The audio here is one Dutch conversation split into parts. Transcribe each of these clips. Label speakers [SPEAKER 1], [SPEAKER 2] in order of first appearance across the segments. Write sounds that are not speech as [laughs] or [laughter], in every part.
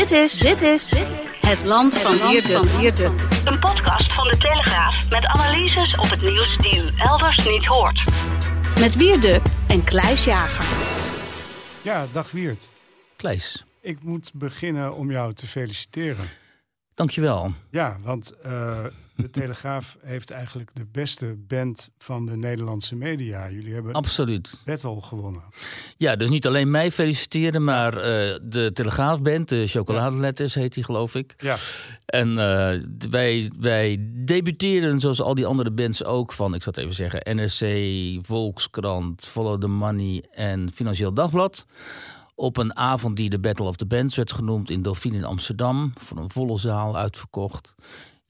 [SPEAKER 1] Dit is, dit is het land van Wierde.
[SPEAKER 2] Een podcast van de Telegraaf met analyses op het nieuws die u elders niet hoort.
[SPEAKER 1] Met Wierde en Kleis Jager.
[SPEAKER 3] Ja, dag Wiert.
[SPEAKER 4] Klees,
[SPEAKER 3] Ik moet beginnen om jou te feliciteren.
[SPEAKER 4] dankjewel.
[SPEAKER 3] Ja, want eh, de Telegraaf heeft eigenlijk de beste band van de Nederlandse media. Jullie hebben
[SPEAKER 4] Absoluut.
[SPEAKER 3] Battle gewonnen.
[SPEAKER 4] Ja, dus niet alleen mij feliciteren, maar eh, de Telegraafband, de Chocoladeletters heet die geloof ik.
[SPEAKER 3] Ja,
[SPEAKER 4] En eh, wij, wij debuteren zoals al die andere bands ook van, ik zal het even zeggen, NRC, Volkskrant, Follow the Money en Financieel Dagblad. Op een avond die de Battle of the Bands werd genoemd in Dauphine in Amsterdam. Voor een volle zaal uitverkocht.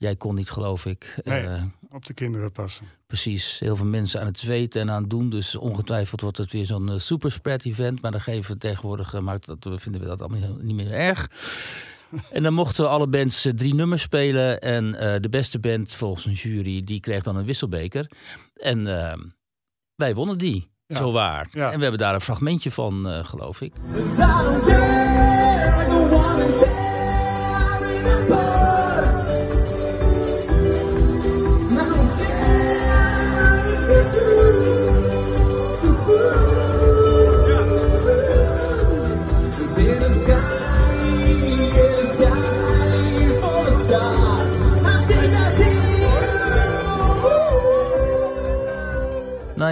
[SPEAKER 4] Jij kon niet, geloof ik.
[SPEAKER 3] Nee.
[SPEAKER 4] Eh,
[SPEAKER 3] op de kinderen passen.
[SPEAKER 4] Precies, heel veel mensen aan het zweten en aan het doen. Dus ongetwijfeld wordt het weer zo'n eh, superspread event. Maar dan geven we tegenwoordig, eh, maakt dat, vinden we dat allemaal niet meer erg. [laughs] En dan mochten alle bands drie nummers spelen. En eh, de beste band volgens een jury, die kreeg dan een wisselbeker. En wij wonnen die,
[SPEAKER 3] Ja.
[SPEAKER 4] zo waar.
[SPEAKER 3] Ja.
[SPEAKER 4] En we hebben daar een fragmentje van, eh, geloof ik.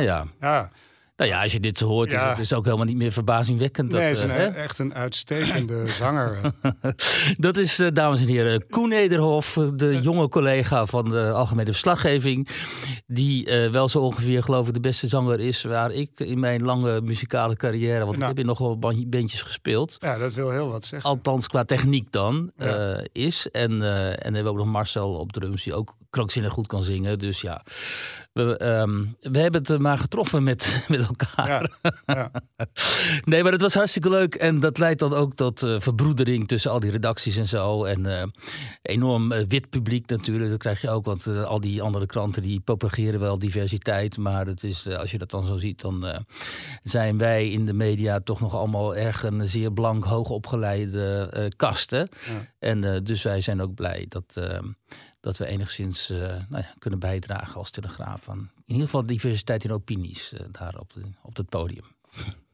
[SPEAKER 4] Ja,
[SPEAKER 3] Ja,
[SPEAKER 4] nou ja als je dit zo hoort,
[SPEAKER 3] Ja.
[SPEAKER 4] is het dus ook helemaal niet meer verbazingwekkend. Dat,
[SPEAKER 3] nee, is
[SPEAKER 4] eh,
[SPEAKER 3] een,
[SPEAKER 4] hè?
[SPEAKER 3] echt een uitstekende [laughs] zanger. [laughs]
[SPEAKER 4] Dat is, eh, dames en heren, Koen Nederhof, eh, de jonge collega van de Algemene Verslaggeving. Die eh, wel zo ongeveer, geloof ik, de beste zanger is waar ik in mijn lange muzikale carrière. Want
[SPEAKER 3] Nou.
[SPEAKER 4] ik heb hier nog wel ban- bandjes gespeeld.
[SPEAKER 3] Ja, dat wil heel wat zeggen.
[SPEAKER 4] Althans, qua techniek dan
[SPEAKER 3] Ja.
[SPEAKER 4] eh, is. En, eh, en dan hebben we ook nog Marcel op drums, die ook krankzinnig goed kan zingen. Dus ja, we, ehm, we hebben het maar getroffen met, [laughs] met elkaar.
[SPEAKER 3] Ja, ja. [laughs]
[SPEAKER 4] Nee, maar het was hartstikke leuk. En dat leidt dan ook tot eh, verbroedering tussen al die redacties en zo. En eh, enorm eh, wit publiek natuurlijk. Dat krijg je ook. Want al die andere kranten die propageren wel diversiteit. Maar het is, als je dat dan zo ziet, dan zijn wij in de media toch nog allemaal erg een zeer blank, hoogopgeleide kasten.
[SPEAKER 3] Ja.
[SPEAKER 4] En dus wij zijn ook blij dat, dat we enigszins eh, nou ja, kunnen bijdragen als Telegraaf aan in ieder geval diversiteit in opinies eh, daar op, op het podium.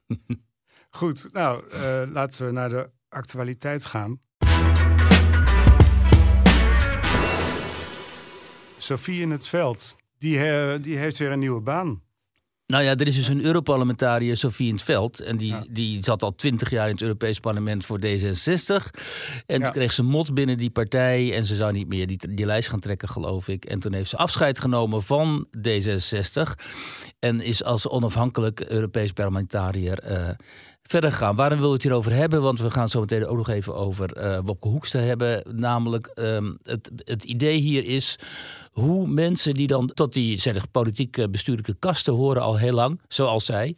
[SPEAKER 4] [laughs]
[SPEAKER 3] Goed, nou, eh, laten we naar de actualiteit gaan. Sophie in het veld, die, die heeft weer een nieuwe baan.
[SPEAKER 4] Nou ja, er is dus een Europarlementariër, Sofie in het Veld. En die,
[SPEAKER 3] Ja.
[SPEAKER 4] die zat al twintig jaar in het Europees Parlement voor D66. En
[SPEAKER 3] Ja.
[SPEAKER 4] toen kreeg ze mot binnen die partij. En ze zou niet meer die, die lijst gaan trekken, geloof ik. En toen heeft ze afscheid genomen van D66. En is als onafhankelijk Europees parlementariër eh, verder gegaan. Waarom wil ik het hierover hebben? Want we gaan zo meteen ook nog even over eh Wopke Hoekstra hebben. Namelijk, ehm, het, het idee hier is hoe mensen die dan tot die zeg, politiek bestuurlijke kasten horen al heel lang, zoals zij,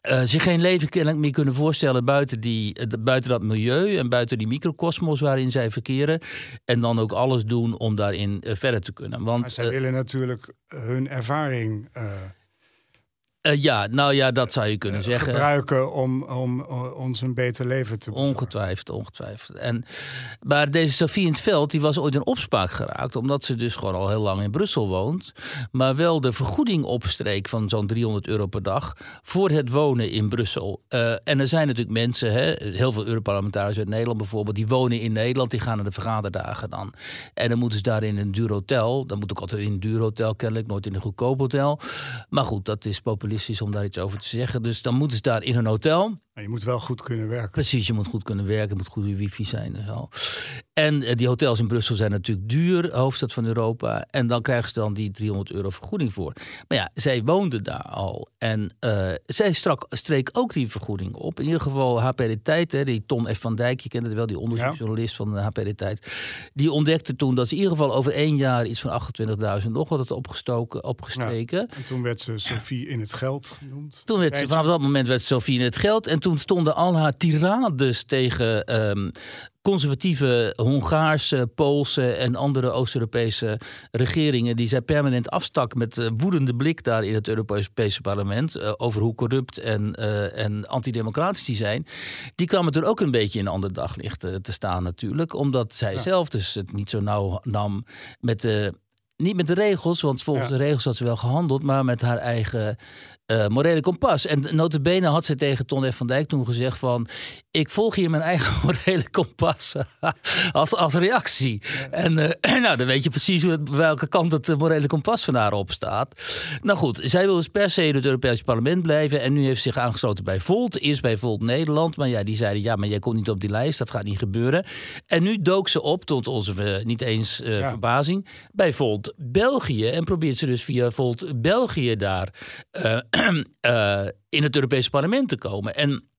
[SPEAKER 4] eh, zich geen leven kennelijk meer kunnen voorstellen buiten, die, eh, buiten dat milieu en buiten die microcosmos waarin zij verkeren. En dan ook alles doen om daarin eh, verder te kunnen. Want
[SPEAKER 3] Maar zij
[SPEAKER 4] eh,
[SPEAKER 3] willen natuurlijk hun ervaring eh,
[SPEAKER 4] eh, ja, nou ja, dat zou je kunnen zeggen.
[SPEAKER 3] gebruiken om, om eh, ons een beter leven te bezorgen.
[SPEAKER 4] Ongetwijfeld, ongetwijfeld. En, maar deze Sofie in het Veld die was ooit in opspraak geraakt. Omdat ze dus gewoon al heel lang in Brussel woont. Maar wel de vergoeding opstreek van zo'n 300 euro per dag. Voor het wonen in Brussel. Eh, en er zijn natuurlijk mensen, hè, heel veel Europarlementariërs uit Nederland bijvoorbeeld. Die wonen in Nederland, die gaan naar de vergaderdagen dan. En dan moeten ze daar in een duur hotel. Dan moet ook altijd in een duur hotel kennelijk, nooit in een goedkoop hotel. Maar goed, dat is om daar iets over te zeggen. Dus dan moeten ze daar in een hotel.
[SPEAKER 3] Maar je moet wel goed kunnen werken.
[SPEAKER 4] Precies, je moet goed kunnen werken, er moet goede wifi zijn en zo. En eh, die hotels in Brussel zijn natuurlijk duur, hoofdstad van Europa. En dan krijgen ze dan die 300 euro vergoeding voor. Maar ja, zij woonden daar al. En eh, zij strak, streek ook die vergoeding op. In ieder geval HP De Tijd, hè, die Tom F. van Dijk, je kent het wel, die onderzoeksjournalist van HP De Tijd. Die ontdekte toen dat ze in ieder geval over één jaar iets van 28.000 nog wat opgestoken, opgestreken.
[SPEAKER 3] En toen werd ze Sophie in het geld genoemd.
[SPEAKER 4] Toen werd ze, vanaf dat moment werd Sophie in het geld. En toen stonden al haar tirades tegen ehm, conservatieve Hongaarse, Poolse en andere Oost-Europese regeringen die zij permanent afstak met uh, woedende blik daar in het Europese parlement uh, over hoe corrupt en, uh, en antidemocratisch die zijn, die kwamen er ook een beetje in een ander daglicht te staan natuurlijk, omdat zij ja. zelf dus het niet zo nauw nam met de niet met de regels, want volgens ja. de regels had ze wel gehandeld, maar met haar eigen morele kompas. En notabene had ze tegen Ton F. van Dijk toen gezegd van... ik volg hier mijn eigen [laughs] morele kompas als, als reactie. En uh, [clears throat] nou, dan weet je precies hoe welke kant het morele kompas van haar op staat. Nou goed, zij wil dus per se in het Europese parlement blijven... en nu heeft ze zich aangesloten bij Volt. Eerst bij Volt Nederland, maar ja, die zeiden... ja, maar jij komt niet op die lijst, dat gaat niet gebeuren. En nu dook ze op, tot onze uh, niet eens ja. verbazing... bij Volt België en probeert ze dus via Volt België daar... [clears throat] In het Europese parlement te komen. En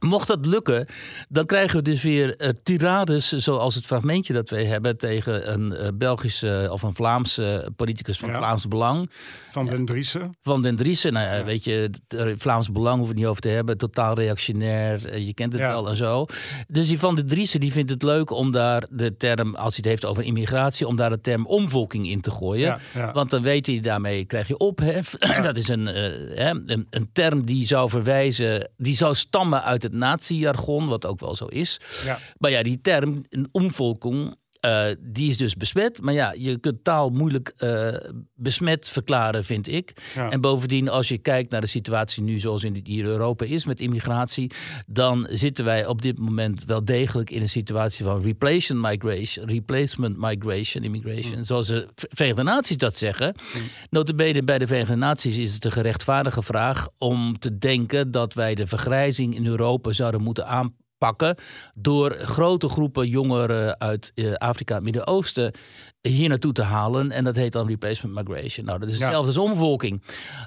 [SPEAKER 4] Mocht dat lukken, dan krijgen we dus weer uh, tirades zoals het fragmentje dat wij hebben tegen een uh, Belgische of een Vlaamse politicus van ja. Vlaams Belang.
[SPEAKER 3] Van Den Driessen.
[SPEAKER 4] Van Den Driessen. Nou ja, ja. weet je, Vlaams Belang hoeven we het niet over te hebben. Totaal reactionair, je kent het wel en zo. Dus die Van Den Driessen die vindt het leuk om daar de term, als hij het heeft over immigratie, om daar de term omvolking in te gooien. Want dan weet hij, daarmee krijg je ophef. [clears throat] dat is een, uh, een, een term die zou verwijzen, die zou stammen uit het het nazi-jargon, wat ook wel zo is. Ja. Maar ja, die term, een omvolking, uh, die is dus besmet. Maar ja, je kunt taal moeilijk uh, besmet verklaren, vind ik. Ja. En bovendien, als je kijkt naar de situatie nu zoals in hier Europa is met immigratie, dan zitten wij op dit moment wel degelijk in een situatie van replacement migration, replacement migration, immigration, mm. zoals de Verenigde Naties dat zeggen. Mm. Notabene bij de Verenigde Naties is het een gerechtvaardige vraag om te denken dat wij de vergrijzing in Europa zouden moeten aanpakken pakken door grote groepen jongeren uit uh, Afrika en Midden-Oosten hier naartoe te halen. En dat heet dan replacement migration. Nou, dat is hetzelfde ja. als omvolking.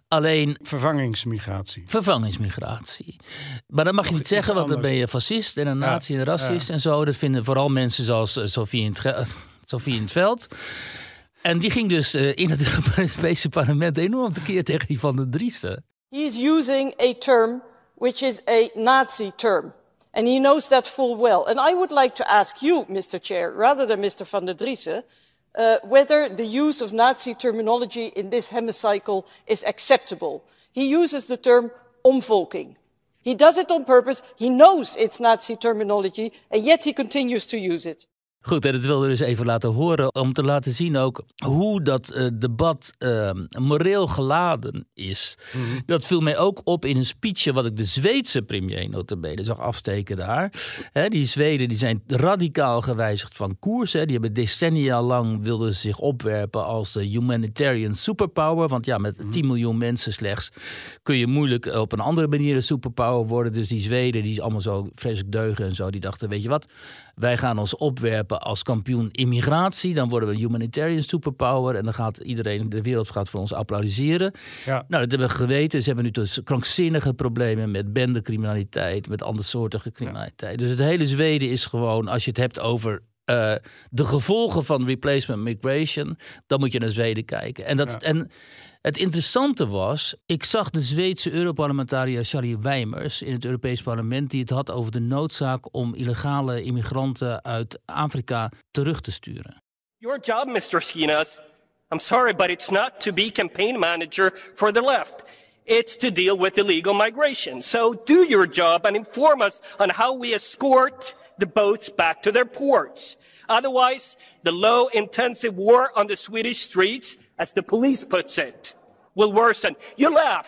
[SPEAKER 4] Alleen...
[SPEAKER 3] Vervangingsmigratie.
[SPEAKER 4] Vervangingsmigratie. Maar dat mag je niet zeggen, want dan ben je fascist en een ja. nazi en een racist ja. en zo. Dat vinden vooral mensen zoals uh, Sofie, in het [laughs] Sofie in het Veld. En die ging dus uh, in het [laughs] Europese parlement enorm tekeer tegen die van de Driessen.
[SPEAKER 5] He is using a term which is a Nazi term. And he knows that full well. And I would like to ask you, Mr. Chair, rather than Mr. van der Driessen, uh, whether the use of Nazi terminology in this hemicycle is acceptable. He uses the term omvolking. He does it on purpose. He knows it's Nazi terminology, and yet he continues to use it.
[SPEAKER 4] Goed, en dat wilde dus even laten horen om te laten zien ook hoe dat uh, debat uh, moreel geladen is. Mm -hmm. Dat viel mij ook op in een speechje wat ik de Zweedse premier notabene zag afsteken daar. He, die Zweden die zijn radicaal gewijzigd van koers. He. Die hebben decennia lang wilden zich opwerpen als de humanitarian superpower. Want ja, met 10 miljoen mensen slechts kun je moeilijk op een andere manier een superpower worden. Dus die Zweden die allemaal zo vreselijk deugen en zo, die dachten, weet je wat, wij gaan ons opwerpen als kampioen immigratie. Dan worden we een humanitarian superpower. En dan gaat iedereen in de wereld gaat voor ons applaudisseren. Ja. Nou, dat hebben we geweten. Ze hebben nu dus krankzinnige problemen met bendecriminaliteit. Met andersoortige criminaliteit. Ja. Dus het hele Zweden is gewoon, als je het hebt over uh, de gevolgen van replacement migration, dan moet je naar Zweden kijken. En, dat, ja. en het interessante was, ik zag de Zweedse Europarlementariër Charlie Weimers in het Europees Parlement die het had over de noodzaak om illegale immigranten uit Afrika terug te sturen.
[SPEAKER 6] Your job, Mr. Skinas, I'm sorry, but it's not to be campaign manager for the left. It's to deal with illegal migration. So do your job and inform us on how we escort the boats back to their ports. Otherwise, the low intensive war on the Swedish streets, as the police puts it, will worsen. You laugh.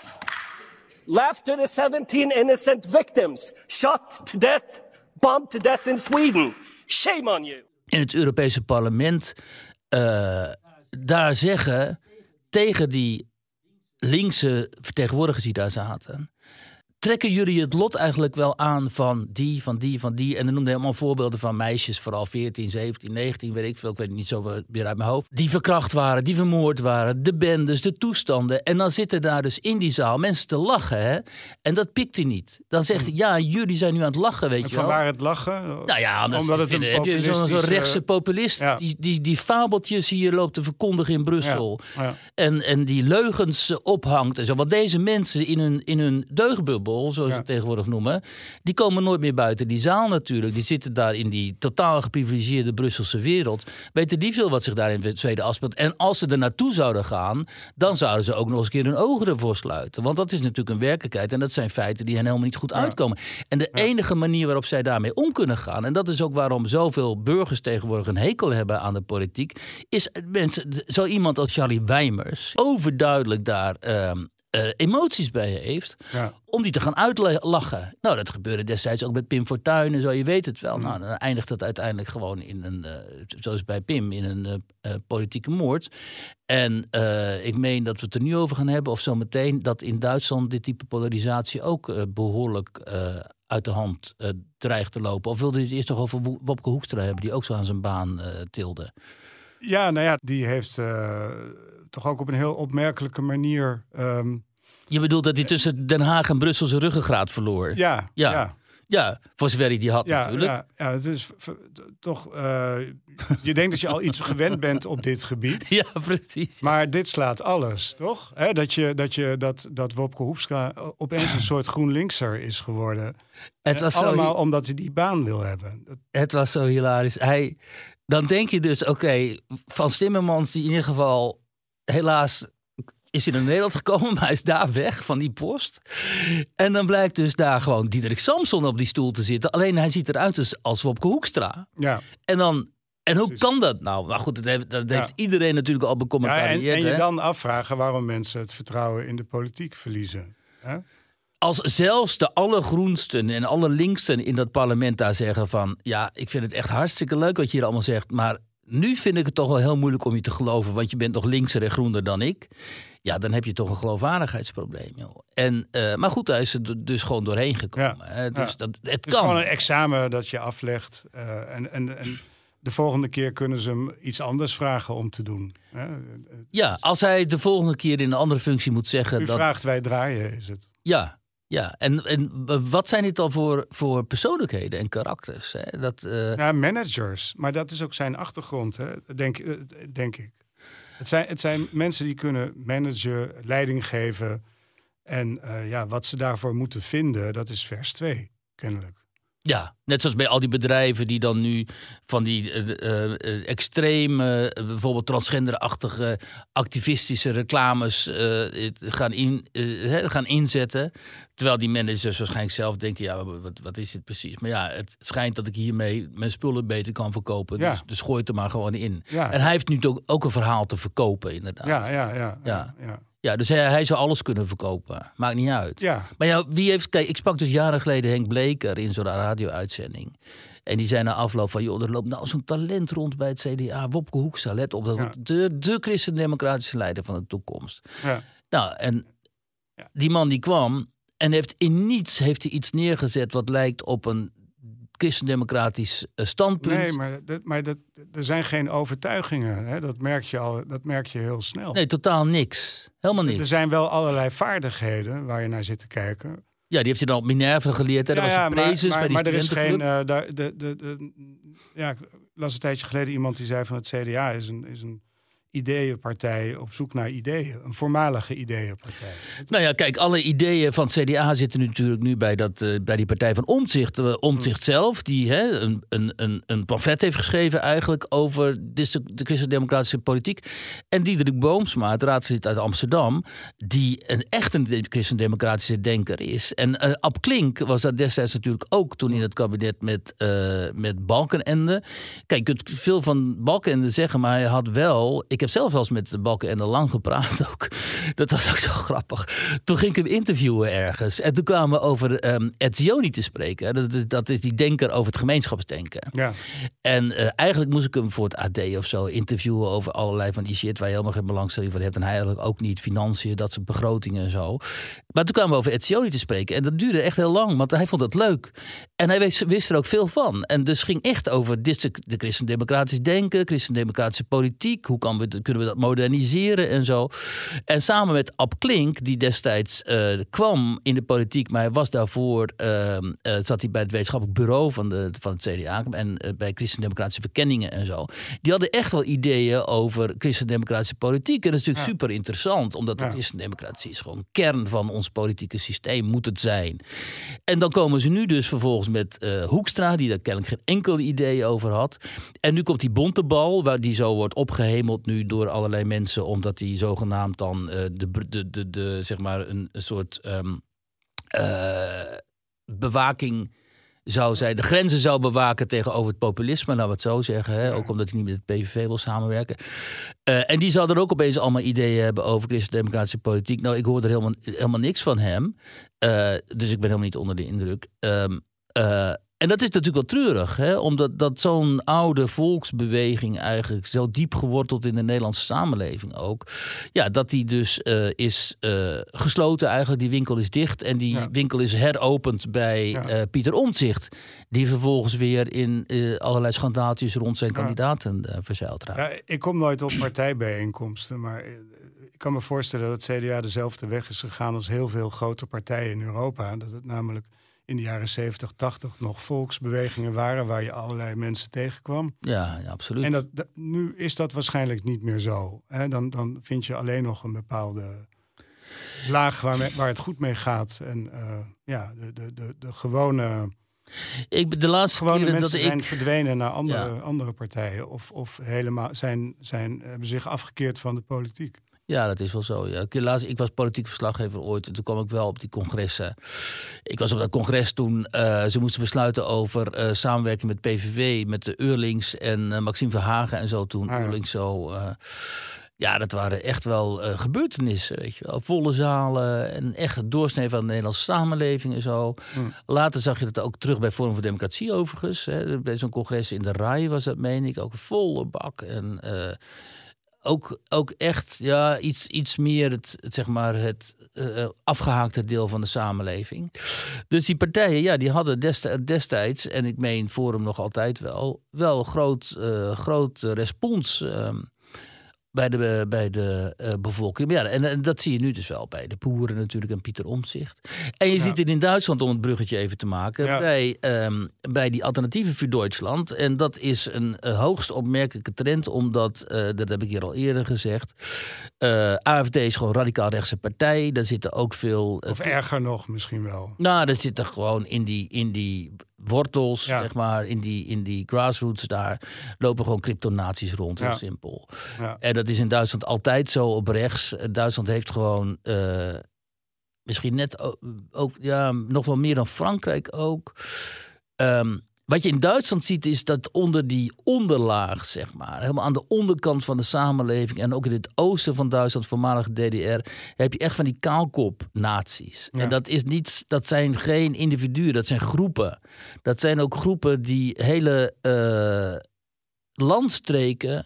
[SPEAKER 6] Laugh to the 17 innocent victims shot to death, bombed to death in Sweden. Shame on you.
[SPEAKER 4] In het Europese parlement uh, daar zeggen tegen die linkse vertegenwoordigers die daar zaten trekken jullie het lot eigenlijk wel aan van die, van die, van die? En dan noemde hij allemaal voorbeelden van meisjes, vooral 14, 17, 19, weet ik veel, ik weet het niet zo meer uit mijn hoofd. Die verkracht waren, die vermoord waren, de bendes, de toestanden. En dan zitten daar dus in die zaal mensen te lachen, hè? En dat pikt hij niet. Dan zegt hij, ja, jullie zijn nu aan het lachen, weet
[SPEAKER 3] En
[SPEAKER 4] je
[SPEAKER 3] van
[SPEAKER 4] wel.
[SPEAKER 3] waar het lachen?
[SPEAKER 4] Nou ja, omdat,
[SPEAKER 3] Omdat het een
[SPEAKER 4] heb je zo'n
[SPEAKER 3] populistische-
[SPEAKER 4] rechtse populist
[SPEAKER 3] Ja.
[SPEAKER 4] die, die, die fabeltjes hier loopt te verkondigen in Brussel.
[SPEAKER 3] Ja, ja.
[SPEAKER 4] En, en die leugens eh, ophangt en zo. Want deze mensen in hun, in hun deugdbubbel, zoals ze het tegenwoordig noemen, die komen nooit meer buiten die zaal natuurlijk. Die zitten daar in die totaal geprivilegeerde Brusselse wereld. Weten die veel wat zich daar in Zweden afspeelt. En als ze er naartoe zouden gaan, dan zouden ze ook nog eens een keer hun ogen ervoor sluiten. Want dat is natuurlijk een werkelijkheid en dat zijn feiten die hen helemaal niet goed uitkomen. En de enige manier waarop zij daarmee om kunnen gaan, en dat is ook waarom zoveel burgers tegenwoordig een hekel hebben aan de politiek, is mensen, zo iemand als Charlie Wijmers overduidelijk daar ehm, eh, emoties bij heeft
[SPEAKER 3] Ja.
[SPEAKER 4] om die te gaan uitlachen. Nou, dat gebeurde destijds ook met Pim Fortuyn en zo, je weet het wel. Nou, dan eindigt dat uiteindelijk gewoon in een, eh, zoals bij Pim, in een eh, politieke moord. En ik meen dat we het er nu over gaan hebben, of zometeen, dat in Duitsland dit type polarisatie ook eh, behoorlijk eh, uit de hand dreigt te lopen. Of wilde je het eerst nog over Wo- Wopke Hoekstra hebben, die ook zo aan zijn baan tilde?
[SPEAKER 3] Ja, nou ja, die heeft toch ook op een heel opmerkelijke manier. ehm,
[SPEAKER 4] Je bedoelt dat hij tussen Den Haag en Brussel zijn ruggengraat verloor?
[SPEAKER 3] ja,
[SPEAKER 4] Ja.
[SPEAKER 3] ja,
[SPEAKER 4] Ja, voor zover hij die had
[SPEAKER 3] ja,
[SPEAKER 4] natuurlijk.
[SPEAKER 3] ja, ja, het is toch. eh, je denkt dat je al iets [laughs] gewend bent op dit gebied.
[SPEAKER 4] Ja, precies.
[SPEAKER 3] Maar dit slaat alles, toch? Dat, je, dat, je, dat, dat Wopke Hoekstra opeens een soort GroenLinkser is geworden.
[SPEAKER 4] Het was, zo,
[SPEAKER 3] allemaal omdat hij die baan wil hebben.
[SPEAKER 4] Het was zo hilarisch. Hij, dan denk je dus, oké, van Timmermans die in ieder geval helaas is naar Nederland gekomen, maar hij is daar weg van die post. En dan blijkt dus daar gewoon Diederik Samson op die stoel te zitten. Alleen hij ziet eruit als, als Wopke Hoekstra.
[SPEAKER 3] Ja,
[SPEAKER 4] En dan... En hoe kan dat nou? Maar goed, dat heeft, dat
[SPEAKER 3] Ja.
[SPEAKER 4] heeft iedereen natuurlijk al
[SPEAKER 3] ja
[SPEAKER 4] becommentarieerd.
[SPEAKER 3] en, en je
[SPEAKER 4] hè?
[SPEAKER 3] dan afvragen waarom mensen het vertrouwen in de politiek verliezen. Hè?
[SPEAKER 4] als zelfs de allergroensten en allerlinksten in dat parlement daar zeggen van... ja, ik vind het echt hartstikke leuk wat je hier allemaal zegt... maar nu vind ik het toch wel heel moeilijk om je te geloven... want je bent nog linkser en groener dan ik. Ja, dan heb je toch een geloofwaardigheidsprobleem. Joh. En, eh, maar goed, hij is er dus gewoon doorheen gekomen.
[SPEAKER 3] Ja,
[SPEAKER 4] hè. Dus
[SPEAKER 3] ja.
[SPEAKER 4] dat, het
[SPEAKER 3] Het is
[SPEAKER 4] kan.
[SPEAKER 3] gewoon een examen dat je aflegt. eh, en, en, en de volgende keer kunnen ze hem iets anders vragen om te doen. Hè?
[SPEAKER 4] Ja, als hij de volgende keer in een andere functie moet zeggen...
[SPEAKER 3] U
[SPEAKER 4] dat,
[SPEAKER 3] vraagt, wij draaien, is het.
[SPEAKER 4] Ja, ja. En, en wat zijn dit dan voor, voor persoonlijkheden en karakters? Hè? Dat, eh,
[SPEAKER 3] Ja, managers. Maar dat is ook zijn achtergrond, hè? Denk, denk ik. Het zijn, het zijn mensen die kunnen managen, leiding geven. En eh, ja, wat ze daarvoor moeten vinden, dat is vers 2, kennelijk.
[SPEAKER 4] Ja, net zoals bij al die bedrijven die dan nu van die eh, extreme, bijvoorbeeld transgenderachtige activistische reclames eh, gaan, in, gaan inzetten. Terwijl die managers waarschijnlijk zelf denken, ja, wat, wat is dit precies? Maar ja, het schijnt dat ik hiermee mijn spullen beter kan verkopen.
[SPEAKER 3] Ja.
[SPEAKER 4] Dus, dus gooi het er maar gewoon in.
[SPEAKER 3] Ja.
[SPEAKER 4] En hij heeft nu ook, ook een verhaal te verkopen, inderdaad.
[SPEAKER 3] Ja, ja, ja.
[SPEAKER 4] Ja.
[SPEAKER 3] ja, ja.
[SPEAKER 4] Dus hij, hij zou alles kunnen verkopen. Maakt niet uit.
[SPEAKER 3] Ja,
[SPEAKER 4] Maar ja, wie heeft. Kijk, ik sprak dus jaren geleden Henk Bleker in zo'n radio-uitzending. En die zei na afloop van, joh, er loopt nou zo'n talent rond bij het CDA. Wopke Hoekstra, let op. Dat
[SPEAKER 3] Ja.
[SPEAKER 4] de, de christendemocratische leider van de toekomst.
[SPEAKER 3] ja.
[SPEAKER 4] Nou, en
[SPEAKER 3] Ja.
[SPEAKER 4] die man die kwam en heeft in niets heeft hij iets neergezet wat lijkt op een christendemocratisch eh, standpunt.
[SPEAKER 3] Nee, maar, dat, maar dat, er zijn geen overtuigingen. Hè? Dat, merk je al, dat merk je heel snel.
[SPEAKER 4] Nee, totaal niks. Helemaal niks.
[SPEAKER 3] Er zijn wel allerlei vaardigheden waar je naar zit te kijken.
[SPEAKER 4] Ja, die heeft hij dan op Minerva geleerd. Hè? Dat was
[SPEAKER 3] maar,
[SPEAKER 4] bij die
[SPEAKER 3] maar er is geen. eh, daar, de, de, de, ja, ik las een tijdje geleden iemand die zei van het CDA is een, is een ideeënpartij op zoek naar ideeën. Een voormalige ideeënpartij.
[SPEAKER 4] Nou ja, kijk, alle ideeën van het CDA zitten natuurlijk nu bij, dat, eh, bij die partij van Omtzigt. Uh, Omtzigt zelf, die hè, een, een, een, een pamflet heeft geschreven eigenlijk over de christendemocratische politiek. En Diederik Boomsma, het raadslid uit Amsterdam, die een echt een christendemocratische denker is. En eh Ab Klink was dat destijds natuurlijk ook toen in het kabinet met, eh met Balkenende. Kijk, je kunt veel van Balkenende zeggen, maar hij had wel... Ik heb zelf wel eens met de Balken en de Lang gepraat ook. [laughs] Dat was ook zo grappig. Toen ging ik hem interviewen ergens. En toen kwamen we over um, Etzioni te spreken. Dat, is- dat is die denker over het gemeenschapsdenken.
[SPEAKER 3] Ja.
[SPEAKER 4] En eh, eigenlijk moest ik hem voor het AD of zo interviewen over allerlei van die shit waar je helemaal geen belangstelling voor hebt. En hij eigenlijk ook niet, financiën, dat soort begrotingen en zo. Maar toen kwamen we over Etzioni te spreken. En dat duurde echt heel lang, want hij vond het leuk. En hij wist, wist er ook veel van. En dus ging echt over de christendemocratisch denken, christendemocratische politiek. Hoe kan we, kunnen we dat moderniseren en zo. En samen met Ab Klink, die destijds eh, kwam in de politiek, maar hij was daarvoor, ehm, eh, zat hij bij het wetenschappelijk bureau van, de, van het CDA en eh, bij christendemocratische verkenningen en zo. Die hadden echt wel ideeën over christendemocratische politiek. En dat is natuurlijk super interessant, omdat de
[SPEAKER 3] Ja.
[SPEAKER 4] christendemocratie is gewoon kern van ons politieke systeem, moet het zijn. En dan komen ze nu dus vervolgens met Hoekstra, die daar kennelijk geen enkel idee over had. En nu komt die bontebal, waar die zo wordt opgehemeld nu door allerlei mensen, omdat die zogenaamd dan eh, de, de, de, de, zeg maar een, een soort ehm, eh, bewaking zou zijn, de grenzen zou bewaken tegenover het populisme, laten we het zo zeggen. Hè? Ook omdat hij niet met het PVV wil samenwerken. Eh, en die zou er ook opeens allemaal ideeën hebben over christendemocratische politiek. Nou, ik hoor er helemaal, helemaal niks van hem. Dus ik ben helemaal niet onder de indruk. Eh, en dat is natuurlijk wel treurig, hè? omdat dat zo'n oude volksbeweging eigenlijk zo diep geworteld in de Nederlandse samenleving ook. Ja, dat die dus eh, is eh, gesloten eigenlijk. Die winkel is dicht en die
[SPEAKER 3] Ja.
[SPEAKER 4] winkel is heropend bij
[SPEAKER 3] Ja.
[SPEAKER 4] eh, Pieter Omtzigt. Die vervolgens weer in allerlei schandaaltjes rond zijn
[SPEAKER 3] Ja.
[SPEAKER 4] kandidaten verzeild raakt.
[SPEAKER 3] Ik kom nooit op partijbijeenkomsten, maar ik kan me voorstellen dat het CDA dezelfde weg is gegaan als heel veel grote partijen in Europa. Dat het namelijk in de jaren 70, 80 nog volksbewegingen waren waar je allerlei mensen tegenkwam.
[SPEAKER 4] Ja, ja, absoluut.
[SPEAKER 3] En dat, dat- nu is dat waarschijnlijk niet meer zo. Hè? Dan, dan vind je alleen nog een bepaalde laag waar, waar het goed mee gaat. En eh, ja, de, de, de, de gewone,
[SPEAKER 4] ik, de laatste
[SPEAKER 3] gewone mensen
[SPEAKER 4] dat
[SPEAKER 3] zijn
[SPEAKER 4] ik...
[SPEAKER 3] verdwenen naar andere,
[SPEAKER 4] Ja.
[SPEAKER 3] andere partijen. Of, of helemaal zijn, zijn, hebben zich afgekeerd van de politiek.
[SPEAKER 4] Ja, dat is wel zo. Ja. Ik, laatst, ik was politiek verslaggever ooit en toen kwam ik wel op die congressen. Ik was op dat congres toen eh, ze moesten besluiten over eh, samenwerking met PVV, met de Eurlings en eh, Maxime Verhagen en zo toen.
[SPEAKER 3] Ah, ja.
[SPEAKER 4] Eurlings zo. ja, dat waren echt wel gebeurtenissen, weet je wel. Volle zalen en echt het doorsnee van de Nederlandse samenleving en zo.
[SPEAKER 3] Hmm.
[SPEAKER 4] Later zag je dat ook terug bij Forum voor Democratie overigens. Hè. Bij zo'n congres in de RAI was dat, meen ik, ook een volle bak. En ook, ook echt ja, iets, iets meer het, zeg maar het eh, afgehaakte deel van de samenleving. Dus die partijen, ja, die hadden desti- destijds, en ik meen Forum nog altijd wel, wel groot, eh, groot respons ehm, bij de, bij de eh, bevolking. Ja, en, en dat zie je nu dus wel bij de boeren natuurlijk en Pieter Omtzigt. En je
[SPEAKER 3] Ja.
[SPEAKER 4] ziet het in Duitsland, om het bruggetje even te maken,
[SPEAKER 3] Ja.
[SPEAKER 4] bij, ehm, bij die alternatieven voor Duitsland. En dat is een eh, hoogst opmerkelijke trend, omdat, eh, dat heb ik hier al eerder gezegd, AFD is gewoon radicaal rechtse partij. Daar zitten ook veel...
[SPEAKER 3] Of erger nog misschien wel.
[SPEAKER 4] nou, dat zit er gewoon in die, in die wortels,
[SPEAKER 3] Ja.
[SPEAKER 4] zeg maar, in die, in die grassroots daar, lopen gewoon cryptonaties rond, heel
[SPEAKER 3] Ja.
[SPEAKER 4] simpel.
[SPEAKER 3] Ja.
[SPEAKER 4] En dat is in Duitsland altijd zo op rechts. Eh, Duitsland heeft gewoon, eh, misschien net ook, ja, nog wel meer dan Frankrijk ook. Ehm, wat je in Duitsland ziet is dat onder die onderlaag, zeg maar, helemaal aan de onderkant van de samenleving en ook in het oosten van Duitsland, voormalige DDR, heb je echt van die kaalkop-naties.
[SPEAKER 3] Ja.
[SPEAKER 4] En dat, is niet, dat zijn geen individuen, dat zijn groepen. Dat zijn ook groepen die hele eh, landstreken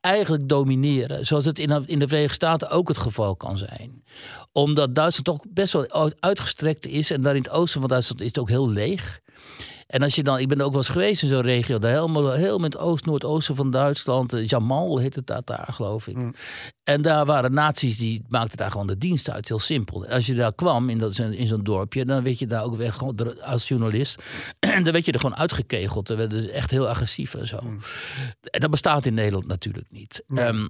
[SPEAKER 4] eigenlijk domineren. Zoals het in, in de Verenigde Staten ook het geval kan zijn. Omdat Duitsland toch best wel uitgestrekt is. En daar in het oosten van Duitsland is het ook heel leeg. En als je dan, ik ben ook wel eens geweest in zo'n regio, daar helemaal, in het oost, noordoosten van Duitsland. eh, Jamal heet het daar, geloof ik.
[SPEAKER 3] Mm.
[SPEAKER 4] En daar waren naties die maakten daar gewoon de dienst uit, heel simpel. Als je daar kwam in, dat, in zo'n dorpje, dan werd je daar ook weer gewoon er- als journalist. [clears throat] En dan werd je er gewoon uitgekegeld. Dan werden ze echt heel agressief en zo. En dat bestaat in Nederland natuurlijk niet. Ehm,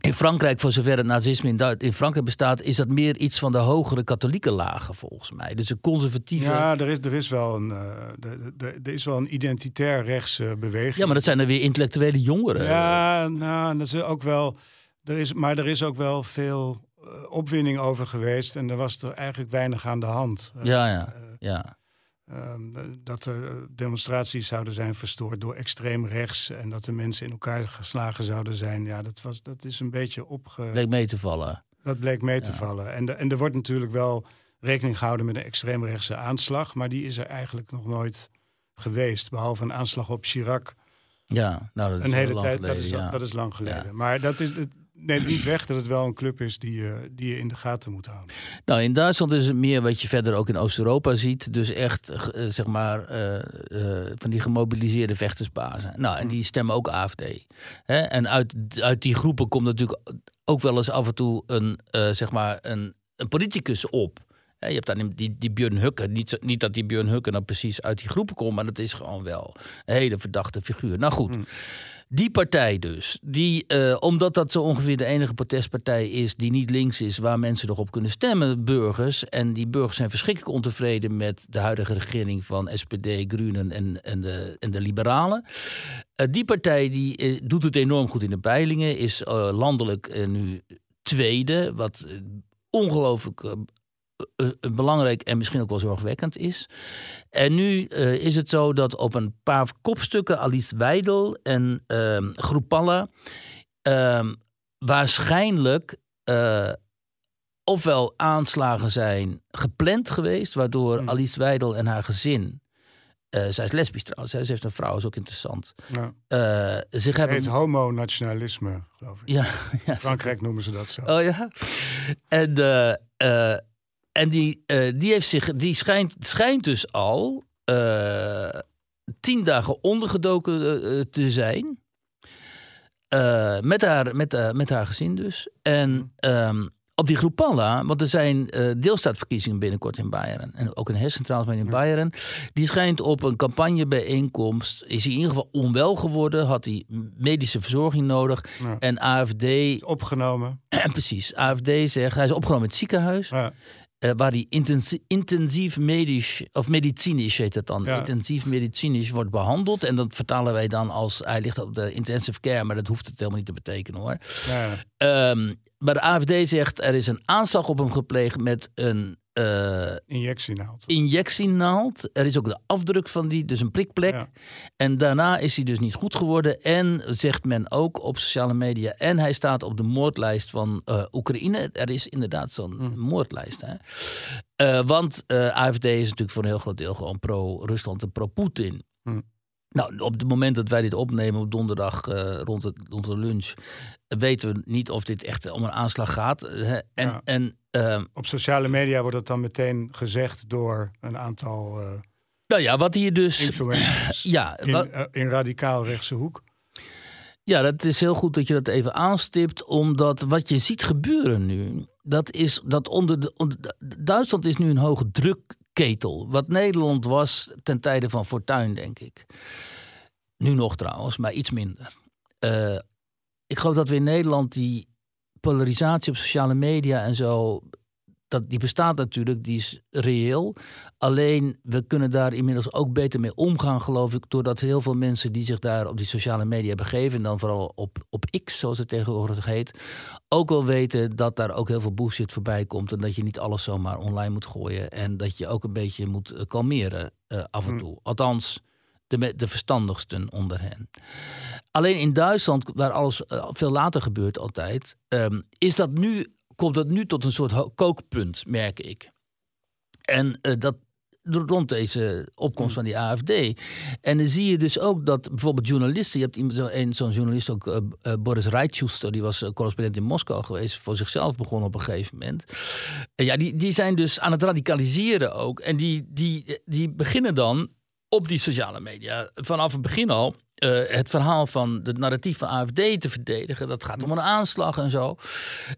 [SPEAKER 4] in Frankrijk, voor zover het nazisme in, in Frankrijk bestaat, is dat meer iets van de hogere katholieke lagen volgens mij. Dus een conservatieve.
[SPEAKER 3] Ja, er is, er is wel een, eh, er is wel een identitair rechtse beweging.
[SPEAKER 4] Ja, maar dat zijn dan weer intellectuele jongeren.
[SPEAKER 3] Ja, nou, dat is ook wel. Er is, maar er is ook wel veel eh, opwinding over geweest. En er was er eigenlijk weinig aan de hand. Eh,
[SPEAKER 4] ja, ja. ja.
[SPEAKER 3] Ehm, dat er eh, demonstraties zouden zijn verstoord door extreem rechts en dat er mensen in elkaar geslagen zouden zijn. Ja, dat, was, dat is een beetje opge...
[SPEAKER 4] Bleek mee te vallen.
[SPEAKER 3] Dat bleek mee te vallen. En, de, en er wordt natuurlijk wel rekening gehouden met een extreemrechtse aanslag, maar die is er eigenlijk nog nooit geweest, behalve een aanslag op Chirac.
[SPEAKER 4] Ja, nou dat is
[SPEAKER 3] Een hele
[SPEAKER 4] lang
[SPEAKER 3] tijd,
[SPEAKER 4] geleden,
[SPEAKER 3] dat, is,
[SPEAKER 4] ja.
[SPEAKER 3] dat is lang geleden.
[SPEAKER 4] Ja.
[SPEAKER 3] Maar dat is, neemt niet weg dat het wel een club is die, je die je in de gaten moet houden.
[SPEAKER 4] Nou, in Duitsland is het meer wat je verder ook in Oost-Europa ziet. Dus echt, eh, zeg maar, eh, van die gemobiliseerde vechtersbazen. Nou, en die stemmen ook AFD. Hè? En uit, uit die groepen komt natuurlijk ook wel eens af en toe een, zeg maar, een, een politicus op. Je hebt dan die, die Björn Hukke. Niet, niet dat die Björn Hukke dan precies uit die groepen komt, maar dat is gewoon wel een hele verdachte figuur. Nou goed, die partij dus, die, eh, omdat dat zo ongeveer de enige protestpartij is die niet links is, waar mensen nog op kunnen stemmen, burgers. En die burgers zijn verschrikkelijk ontevreden met de huidige regering van SPD, Groenen en, en, de, en de Liberalen. Eh, die partij die, eh, doet het enorm goed in de peilingen, is landelijk nu tweede, wat ongelooflijk belangrijk en misschien ook wel zorgwekkend is. En nu eh, is het zo dat op een paar kopstukken Alice Weidel en ehm Groepalla ehm, waarschijnlijk eh, ofwel aanslagen zijn gepland geweest, waardoor
[SPEAKER 3] Hmm.
[SPEAKER 4] Alice Weidel en haar gezin, eh, zij is lesbisch trouwens, hè, ze heeft een vrouw, is ook interessant,
[SPEAKER 3] Ja.
[SPEAKER 4] eh, zich
[SPEAKER 3] Het
[SPEAKER 4] hebben...
[SPEAKER 3] heet homonationalisme, geloof ik.
[SPEAKER 4] Ja, [laughs]
[SPEAKER 3] Frankrijk noemen ze dat zo.
[SPEAKER 4] Oh ja. En, eh, eh, en die, eh, die, heeft zich, die schijnt, schijnt dus al eh, tien dagen ondergedoken eh, te zijn. Met, haar, met, met haar gezin dus. En ehm, op die Groepalla, want er zijn deelstaatverkiezingen binnenkort in Bayern. En ook in Hessen trouwens, maar in Bayern. Die schijnt op een campagnebijeenkomst, is hij in ieder geval onwel geworden. Had hij medische verzorging nodig.
[SPEAKER 3] Ja.
[SPEAKER 4] En AFD
[SPEAKER 3] Opgenomen. [clears throat]
[SPEAKER 4] Precies. AFD zegt, hij is opgenomen in het ziekenhuis.
[SPEAKER 3] Ja.
[SPEAKER 4] Eh, waar hij intensief, intensief medisch, of medicinisch heet het dan,
[SPEAKER 3] Ja.
[SPEAKER 4] intensief medicinisch wordt behandeld. En dat vertalen wij dan als hij ligt op de intensive care, maar dat hoeft het helemaal niet te betekenen hoor.
[SPEAKER 3] Ja.
[SPEAKER 4] Ehm, maar de AFD zegt, er is een aanslag op hem gepleegd met een eh,
[SPEAKER 3] Injectienaald.
[SPEAKER 4] injectienaald. Er is ook de afdruk van die, dus een prikplek.
[SPEAKER 3] Ja.
[SPEAKER 4] En daarna is hij dus niet goed geworden. En zegt men ook op sociale media. En hij staat op de moordlijst van eh, Oekraïne. Er is inderdaad zo'n
[SPEAKER 3] Hm.
[SPEAKER 4] moordlijst. Hè? Eh, want AFD is natuurlijk voor een heel groot deel gewoon pro-Rusland en pro-Poetin.
[SPEAKER 3] Hm.
[SPEAKER 4] Nou, op het moment dat wij dit opnemen op donderdag eh, rond, het, rond de lunch, weten we niet of dit echt om een aanslag gaat. Hè? En,
[SPEAKER 3] Ja.
[SPEAKER 4] en ehm,
[SPEAKER 3] Op sociale media wordt het dan meteen gezegd door een aantal eh,
[SPEAKER 4] nou ja, wat hier dus.
[SPEAKER 3] influencers.
[SPEAKER 4] Ja, wat,
[SPEAKER 3] eh, in radicaal rechtse hoek.
[SPEAKER 4] Ja, dat is heel goed dat je dat even aanstipt. Omdat wat je ziet gebeuren nu, dat is dat onder de. Onder de- Duitsland is nu een hoge drukketel. Wat Nederland was ten tijde van Fortuyn, denk ik. Nu nog trouwens, maar iets minder. Eh, ik geloof dat we in Nederland die polarisatie op sociale media en zo. Dat, die bestaat natuurlijk, die is reëel. Alleen we kunnen daar inmiddels ook beter mee omgaan, geloof ik. Doordat heel veel mensen die zich daar op die sociale media begeven. En dan vooral op, op X, zoals het tegenwoordig heet. Ook wel weten dat daar ook heel veel bullshit voorbij komt. En dat je niet alles zomaar online moet gooien. En dat je ook een beetje moet eh, kalmeren eh, af en
[SPEAKER 3] Hm.
[SPEAKER 4] toe. Althans, de, de verstandigsten onder hen. Alleen in Duitsland, waar alles eh, veel later gebeurt altijd, ehm, is dat nu, komt dat nu tot een soort kookpunt, merk ik. En eh, dat rond deze opkomst van die AFD. En dan zie je dus ook dat bijvoorbeeld journalisten, je hebt iemand- zo'n journalist ook, eh, eh, Boris Reitschuster, die was correspondent in Moskou geweest, voor zichzelf begonnen op een gegeven moment. En ja, die, die zijn dus aan het radicaliseren ook. En die, die, die beginnen dan op die sociale media vanaf het begin al eh, het verhaal van het narratief van AFD te verdedigen. Dat gaat om een aanslag en zo.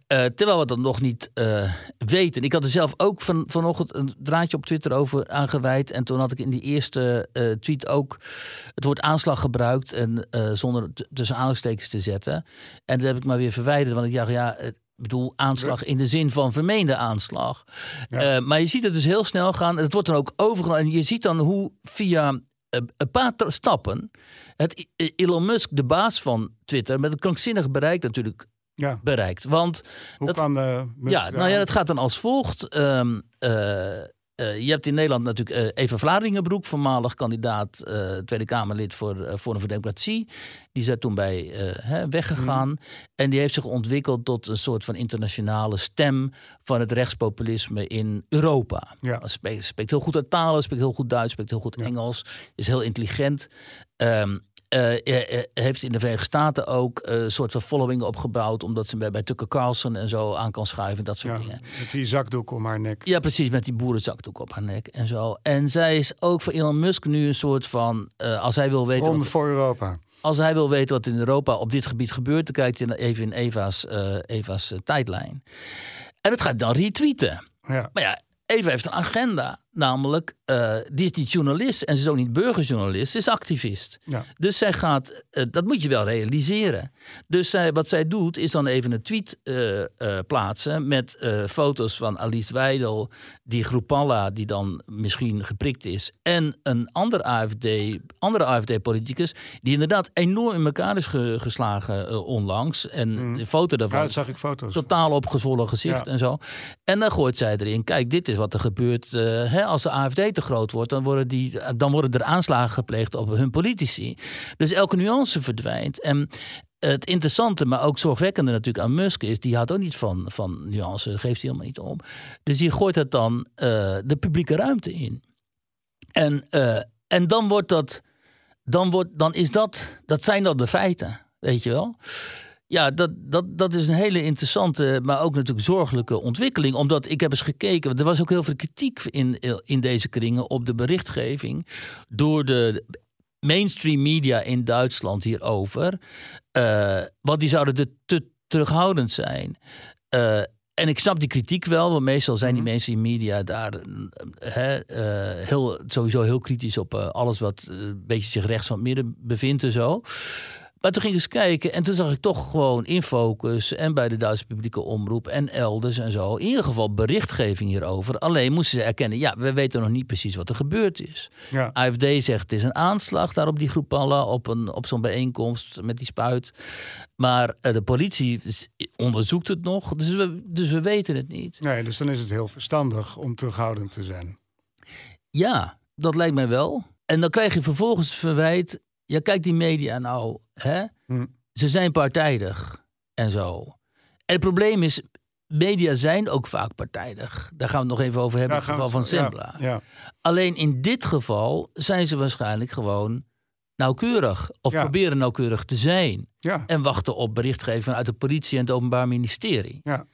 [SPEAKER 4] Eh, terwijl we dat nog niet eh, weten. Ik had er zelf ook van, vanochtend een draadje op Twitter over aangeweid. En toen had ik in die eerste tweet ook het woord aanslag gebruikt. En zonder tussen aanhalingstekens te zetten. En dat heb ik maar weer verwijderd. Want ik dacht, ja, ik bedoel aanslag in de zin van vermeende aanslag.
[SPEAKER 3] Ja.
[SPEAKER 4] Maar je ziet het dus heel snel gaan. Het wordt dan ook overgenomen. En je ziet dan hoe via een paar stappen het Elon Musk, de baas van Twitter, met een krankzinnig bereik natuurlijk
[SPEAKER 3] Ja.
[SPEAKER 4] bereikt. Want
[SPEAKER 3] Hoe
[SPEAKER 4] Dat-
[SPEAKER 3] kan eh Musk
[SPEAKER 4] ja, nou ja, dat gaat dan als volgt. Eh, eh, je hebt in Nederland natuurlijk uh, Eva Vlaardingenbroek, voormalig kandidaat uh, Tweede Kamerlid voor Forum voor Democratie. Die is daar toen bij hè, weggegaan. Mhm. En die heeft zich ontwikkeld tot een soort van internationale stem van het rechtspopulisme in Europa.
[SPEAKER 3] Ja.
[SPEAKER 4] Spreekt, spreekt heel goed uit talen, spreekt heel goed Duits, spreekt heel goed Engels, is heel intelligent. Um, uh, heeft in de Verenigde Staten ook een soort van following opgebouwd. Omdat ze bij, bij Tucker Carlson en zo aan kan schuiven. Dat soort dingen.
[SPEAKER 3] Met die zakdoek om haar nek.
[SPEAKER 4] Ja, precies. Met die boerenzakdoek op haar nek en zo. En zij is ook voor Elon Musk nu een soort van. als hij wil weten.
[SPEAKER 3] Ronde voor Europa.
[SPEAKER 4] Als hij wil weten wat in Europa op dit gebied gebeurt, dan kijkt hij even in Eva's, Eva's tijdlijn. En het gaat dan retweeten.
[SPEAKER 3] Ja.
[SPEAKER 4] Maar ja, Eva heeft een agenda. Namelijk, uh, die is niet journalist en ze is ook niet burgerjournalist, ze is activist.
[SPEAKER 3] Ja.
[SPEAKER 4] Dus zij gaat, uh, dat moet je wel realiseren. Dus zij, wat zij doet, is dan even een tweet uh, plaatsen met foto's van Alice Weidel, die Groepalla, die dan misschien geprikt is, en een ander AFD, andere AFD-politicus, die inderdaad enorm in elkaar is ge, geslagen onlangs. En
[SPEAKER 3] Mm.
[SPEAKER 4] een foto daarvan.
[SPEAKER 3] Ja, dat zag ik foto's.
[SPEAKER 4] Totaal opgezwollen gezicht
[SPEAKER 3] Ja.
[SPEAKER 4] en zo. En dan gooit zij erin, kijk, dit is wat er gebeurt hè, als de AFD te groot wordt, dan worden, die, dan worden er aanslagen gepleegd op hun politici. Dus elke nuance verdwijnt. En het interessante, maar ook zorgwekkende natuurlijk aan Musk is, die houdt ook niet van, van nuance, geeft hij helemaal niet om. Dus die gooit het dan eh, de publieke ruimte in. En, eh, en dan wordt dat, dan, wordt, dan is dat, dat zijn dan de feiten, weet je wel. Ja, dat, dat, dat is een hele interessante, maar ook natuurlijk zorgelijke ontwikkeling. Omdat ik heb eens gekeken, want er was ook heel veel kritiek in, in deze kringen op de berichtgeving door de mainstream media in Duitsland hierover. Uh, want die zouden te, te terughoudend zijn. Uh, en ik snap die kritiek wel, want meestal zijn die mensen in media daar he, uh, heel, sowieso heel kritisch op alles wat een beetje zich rechts van het midden bevindt en zo. Maar toen ging ik eens kijken en toen zag ik toch gewoon in Focus en bij de Duitse publieke omroep en elders en zo. In ieder geval berichtgeving hierover. Alleen moesten ze erkennen, ja, we weten nog niet precies wat er gebeurd is.
[SPEAKER 3] Ja.
[SPEAKER 4] AFD zegt het is een aanslag daar op die groep Alla, op, een, op zo'n bijeenkomst met die spuit. Maar uh, de politie onderzoekt het nog, dus we, dus we weten het niet.
[SPEAKER 3] Nee, dus dan is het heel verstandig om terughoudend te zijn.
[SPEAKER 4] Ja, dat lijkt mij wel. En dan krijg je vervolgens verwijt ja, kijk die media nou, hè?
[SPEAKER 3] Hm.
[SPEAKER 4] Ze zijn partijdig en zo. En het probleem is, media zijn ook vaak partijdig. Daar gaan we het nog even over hebben, in het geval van.
[SPEAKER 3] Ja, ja.
[SPEAKER 4] Alleen in dit geval zijn ze waarschijnlijk gewoon nauwkeurig. Of proberen nauwkeurig te zijn. En wachten op berichtgeving vanuit het politie en het openbaar ministerie.
[SPEAKER 3] ja.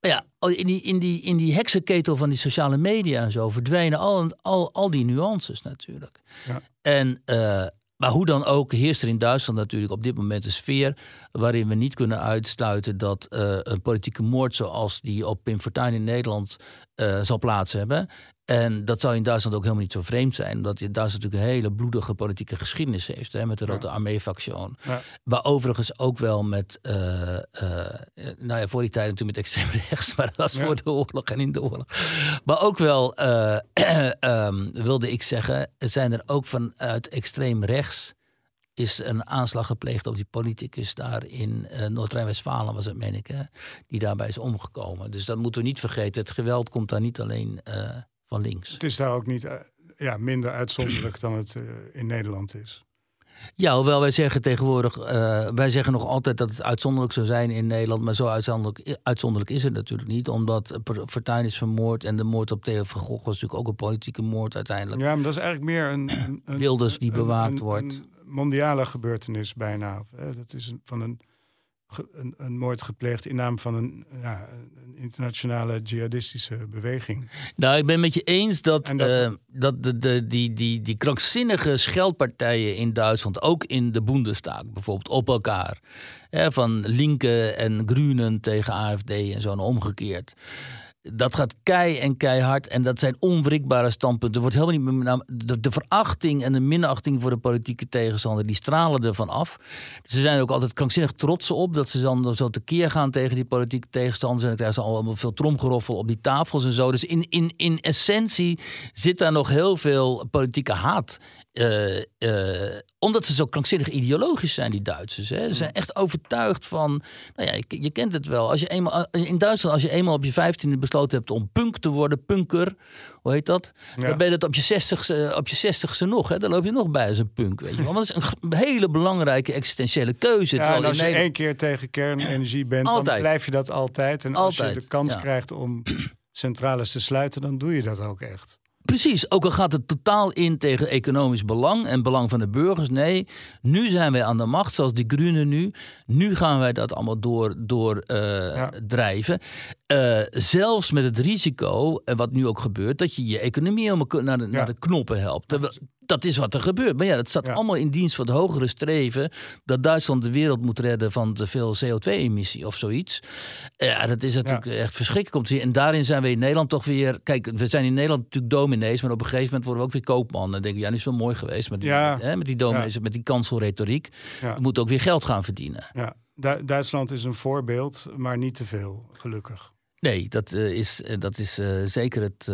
[SPEAKER 4] Maar ja, in die, in, die, in die heksenketel van die sociale media en zo verdwijnen al, al, al die nuances natuurlijk.
[SPEAKER 3] Ja.
[SPEAKER 4] En, eh, maar hoe dan ook heerst er in Duitsland natuurlijk op dit moment een sfeer waarin we niet kunnen uitsluiten dat eh, een politieke moord zoals die op Pim Fortuyn in Nederland eh, zal plaats hebben. En dat zou in Duitsland ook helemaal niet zo vreemd zijn, omdat je Duitsland natuurlijk een hele bloedige politieke geschiedenis heeft hè, met de Rote Armee-factie.
[SPEAKER 3] Ja.
[SPEAKER 4] Maar overigens ook wel met, eh, eh, nou ja, voor die tijd natuurlijk met extreem [laughs] rechts, maar dat was
[SPEAKER 3] Ja.
[SPEAKER 4] voor de oorlog en in de oorlog. Maar ook wel, eh, [clears throat] ehm, wilde ik zeggen, zijn er ook vanuit extreem rechts is een aanslag gepleegd op die politicus daar in eh, Noord-Rijn-Westfalen, was het, meen ik, hè, die daarbij is omgekomen. Dus dat moeten we niet vergeten. Het geweld komt daar niet alleen links.
[SPEAKER 3] Het is daar ook niet eh, ja, minder uitzonderlijk dan het eh, in Nederland is.
[SPEAKER 4] Ja, hoewel wij zeggen tegenwoordig, eh, wij zeggen nog altijd dat het uitzonderlijk zou zijn in Nederland, maar zo uitzonderlijk, uitzonderlijk is het natuurlijk niet, omdat Fortuyn is vermoord en de moord op Theo van Gogh was natuurlijk ook een politieke moord uiteindelijk.
[SPEAKER 3] Ja, maar dat is eigenlijk meer een... een, een
[SPEAKER 4] Wilders die bewaakt
[SPEAKER 3] een-
[SPEAKER 4] wordt.
[SPEAKER 3] Een mondiale gebeurtenis bijna. Dat is een, van een, een, een moord gepleegd in naam van een, ja, een internationale jihadistische beweging.
[SPEAKER 4] Nou, ik ben met je eens dat,
[SPEAKER 3] dat-
[SPEAKER 4] eh, dat de, de, die, die, die krankzinnige scheldpartijen in Duitsland, ook in de Bundestag bijvoorbeeld, op elkaar. Hè, van linken en groenen tegen AFD en zo en omgekeerd. Dat gaat kei en keihard en dat zijn onwrikbare standpunten. Er wordt helemaal niet meer, de, verachting en de minachting voor de politieke tegenstander, die stralen ervan af. Ze zijn ook altijd krankzinnig trots op dat ze dan zo tekeer gaan tegen die politieke tegenstanders. En dan krijgen ze allemaal veel tromgeroffel op die tafels en zo. Dus in, in, in essentie zit daar nog heel veel politieke haat eh, eh, omdat ze zo krankzinnig ideologisch zijn, die Duitsers. Hè. Ze zijn echt overtuigd van. Nou ja, je, je kent het wel. Als je eenmaal, in Duitsland, als je eenmaal op je vijftiende besloten hebt om punk te worden, punker, hoe heet dat?
[SPEAKER 3] Ja.
[SPEAKER 4] Dan ben je dat op je zestigste, op je zestigste nog. Hè. Dan loop je nog bij als een punk. Weet je wel. Want dat is een hele belangrijke existentiële keuze.
[SPEAKER 3] Ja, en als je
[SPEAKER 4] Nederland-
[SPEAKER 3] één keer tegen kernenergie bent, dan blijf je dat altijd. En als je de kans
[SPEAKER 4] ja.
[SPEAKER 3] krijgt om centrales te sluiten, dan doe je dat ook echt.
[SPEAKER 4] Precies, ook al gaat het totaal in tegen economisch belang en belang van de burgers. Nee, nu zijn wij aan de macht, zoals de Groenen nu. Nu gaan wij dat allemaal door, door eh,
[SPEAKER 3] Ja.
[SPEAKER 4] drijven. Eh, zelfs met het risico, en wat nu ook gebeurt, dat je je economie helemaal naar de, naar de knoppen helpt. Terwijl- Dat is wat er gebeurt. Maar ja, dat staat
[SPEAKER 3] Ja.
[SPEAKER 4] allemaal in dienst van het hogere streven dat Duitsland de wereld moet redden van te veel CO2-emissie of zoiets. Ja, dat is natuurlijk echt verschrikkelijk om te zien. En daarin zijn we in Nederland toch weer. Kijk, we zijn in Nederland natuurlijk dominees, maar op een gegeven moment worden we ook weer koopman. En dan denk ik, ja, nu is wel mooi geweest met die,
[SPEAKER 3] Ja.
[SPEAKER 4] hè, met die dominees, met die kanselretoriek. We moeten ook weer geld gaan verdienen.
[SPEAKER 3] Ja. Du- Duitsland is een voorbeeld, maar niet te veel, gelukkig.
[SPEAKER 4] Nee, dat eh, is, eh, dat is eh, zeker het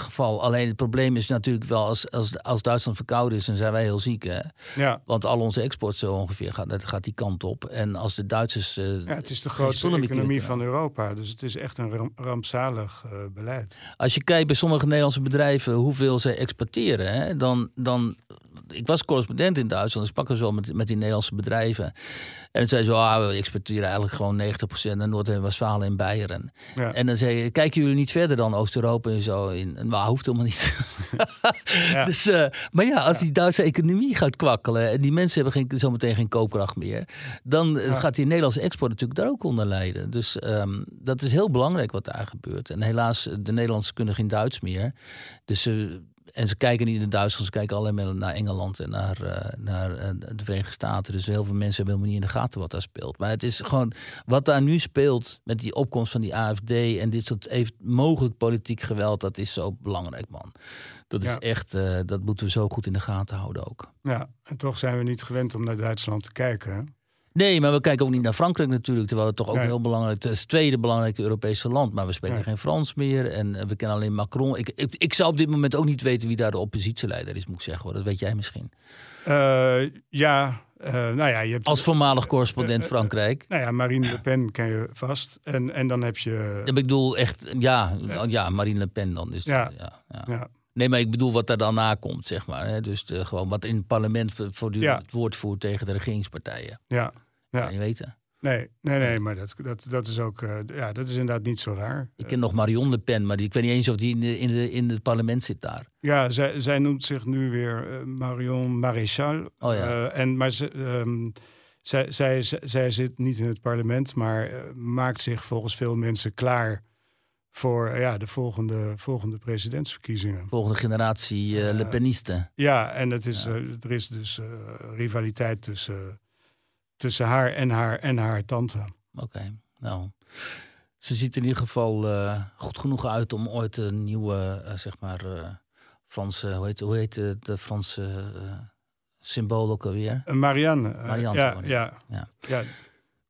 [SPEAKER 4] geval. Alleen het probleem is natuurlijk wel als, als, als Duitsland verkouden is, dan zijn wij heel ziek. Hè?
[SPEAKER 3] Ja.
[SPEAKER 4] Want al onze export zo ongeveer gaat, dat gaat die kant op. En als de Duitsers. eh,
[SPEAKER 3] Ja, het is de grootste economie van Europa. Dus het is echt een ram- rampzalig eh, beleid.
[SPEAKER 4] Als je kijkt bij sommige Nederlandse bedrijven hoeveel ze exporteren, hè, dan, dan. Ik was correspondent in Duitsland, dus pakken zo met, met die Nederlandse bedrijven. En dan zei ze, ah, we exporteren eigenlijk gewoon 90% naar Noord- en Westfalen en Beieren.
[SPEAKER 3] Ja.
[SPEAKER 4] En dan zei je, kijken jullie niet verder dan Oost-Europa en zo? In, en maar hoeft helemaal niet. [laughs]
[SPEAKER 3] Ja.
[SPEAKER 4] dus, eh, maar ja, als die Duitse economie gaat kwakkelen en die mensen hebben geen, zometeen geen koopkracht meer, dan eh,
[SPEAKER 3] Ja.
[SPEAKER 4] gaat die Nederlandse export natuurlijk daar ook onder lijden. Dus ehm, dat is heel belangrijk wat daar gebeurt. En helaas, de Nederlanders kunnen geen Duits meer. Dus ze en ze kijken niet naar Duitsland, ze kijken alleen maar naar Engeland en naar, eh, naar eh, de Verenigde Staten. Dus heel veel mensen hebben helemaal niet in de gaten wat daar speelt. Maar het is gewoon wat daar nu speelt met die opkomst van die AFD en dit soort even mogelijk politiek geweld, dat is zo belangrijk, man. Dat is
[SPEAKER 3] Ja.
[SPEAKER 4] echt, eh, dat moeten we zo goed in de gaten houden ook.
[SPEAKER 3] Ja, en toch zijn we niet gewend om naar Duitsland te kijken.
[SPEAKER 4] Nee, maar we kijken ook niet naar Frankrijk natuurlijk. Terwijl het toch ook
[SPEAKER 3] Nee.
[SPEAKER 4] heel belangrijk het is. Het tweede belangrijke Europese land. Maar we spreken
[SPEAKER 3] Nee.
[SPEAKER 4] geen Frans meer. En eh, we kennen alleen Macron. Ik, ik, ik zou op dit moment ook niet weten wie daar de oppositieleider is, moet ik zeggen. Hoor. Dat weet jij misschien.
[SPEAKER 3] Eh, ja, eh, nou ja, je hebt...
[SPEAKER 4] Als voormalig correspondent Frankrijk.
[SPEAKER 3] Nou ja, Marine Le Pen ken je vast. En, en dan heb je...
[SPEAKER 4] Ik bedoel echt, ja, ja Marine Le Pen dan. Dus,
[SPEAKER 3] Ja.
[SPEAKER 4] ja. Ja,
[SPEAKER 3] Ja,
[SPEAKER 4] Nee, maar ik bedoel wat daar dan na komt, zeg maar. Hè? Dus de, gewoon wat in het parlement voortdurend het woord voert tegen de regeringspartijen.
[SPEAKER 3] ja. Ja.
[SPEAKER 4] Kan je weten.
[SPEAKER 3] Nee, nee, nee, maar dat, dat, dat is ook... eh, ja, dat is inderdaad niet zo raar.
[SPEAKER 4] Ik ken nog Marion Le Pen, maar die, ik weet niet eens of die in, de, in, de, in het parlement zit daar.
[SPEAKER 3] Ja, zij, zij noemt zich nu weer eh, Marion Maréchal.
[SPEAKER 4] Oh ja.
[SPEAKER 3] Eh, en, maar ze, ehm, zij, zij, zij, zij zit niet in het parlement, maar maakt zich volgens veel mensen klaar voor ja, de volgende, volgende presidentsverkiezingen.
[SPEAKER 4] Volgende generatie Le Penisten.
[SPEAKER 3] Ja, en het is, er is dus rivaliteit tussen, tussen haar en haar en haar tante.
[SPEAKER 4] Oké, nou. Ze ziet in ieder geval eh, goed genoeg uit om ooit een nieuwe, eh, zeg maar, eh, Franse, hoe heet, hoe heet de, de Franse symbool ook alweer?
[SPEAKER 3] Marianne.
[SPEAKER 4] Marianne,
[SPEAKER 3] ja, ja,
[SPEAKER 4] Ja.
[SPEAKER 3] ja.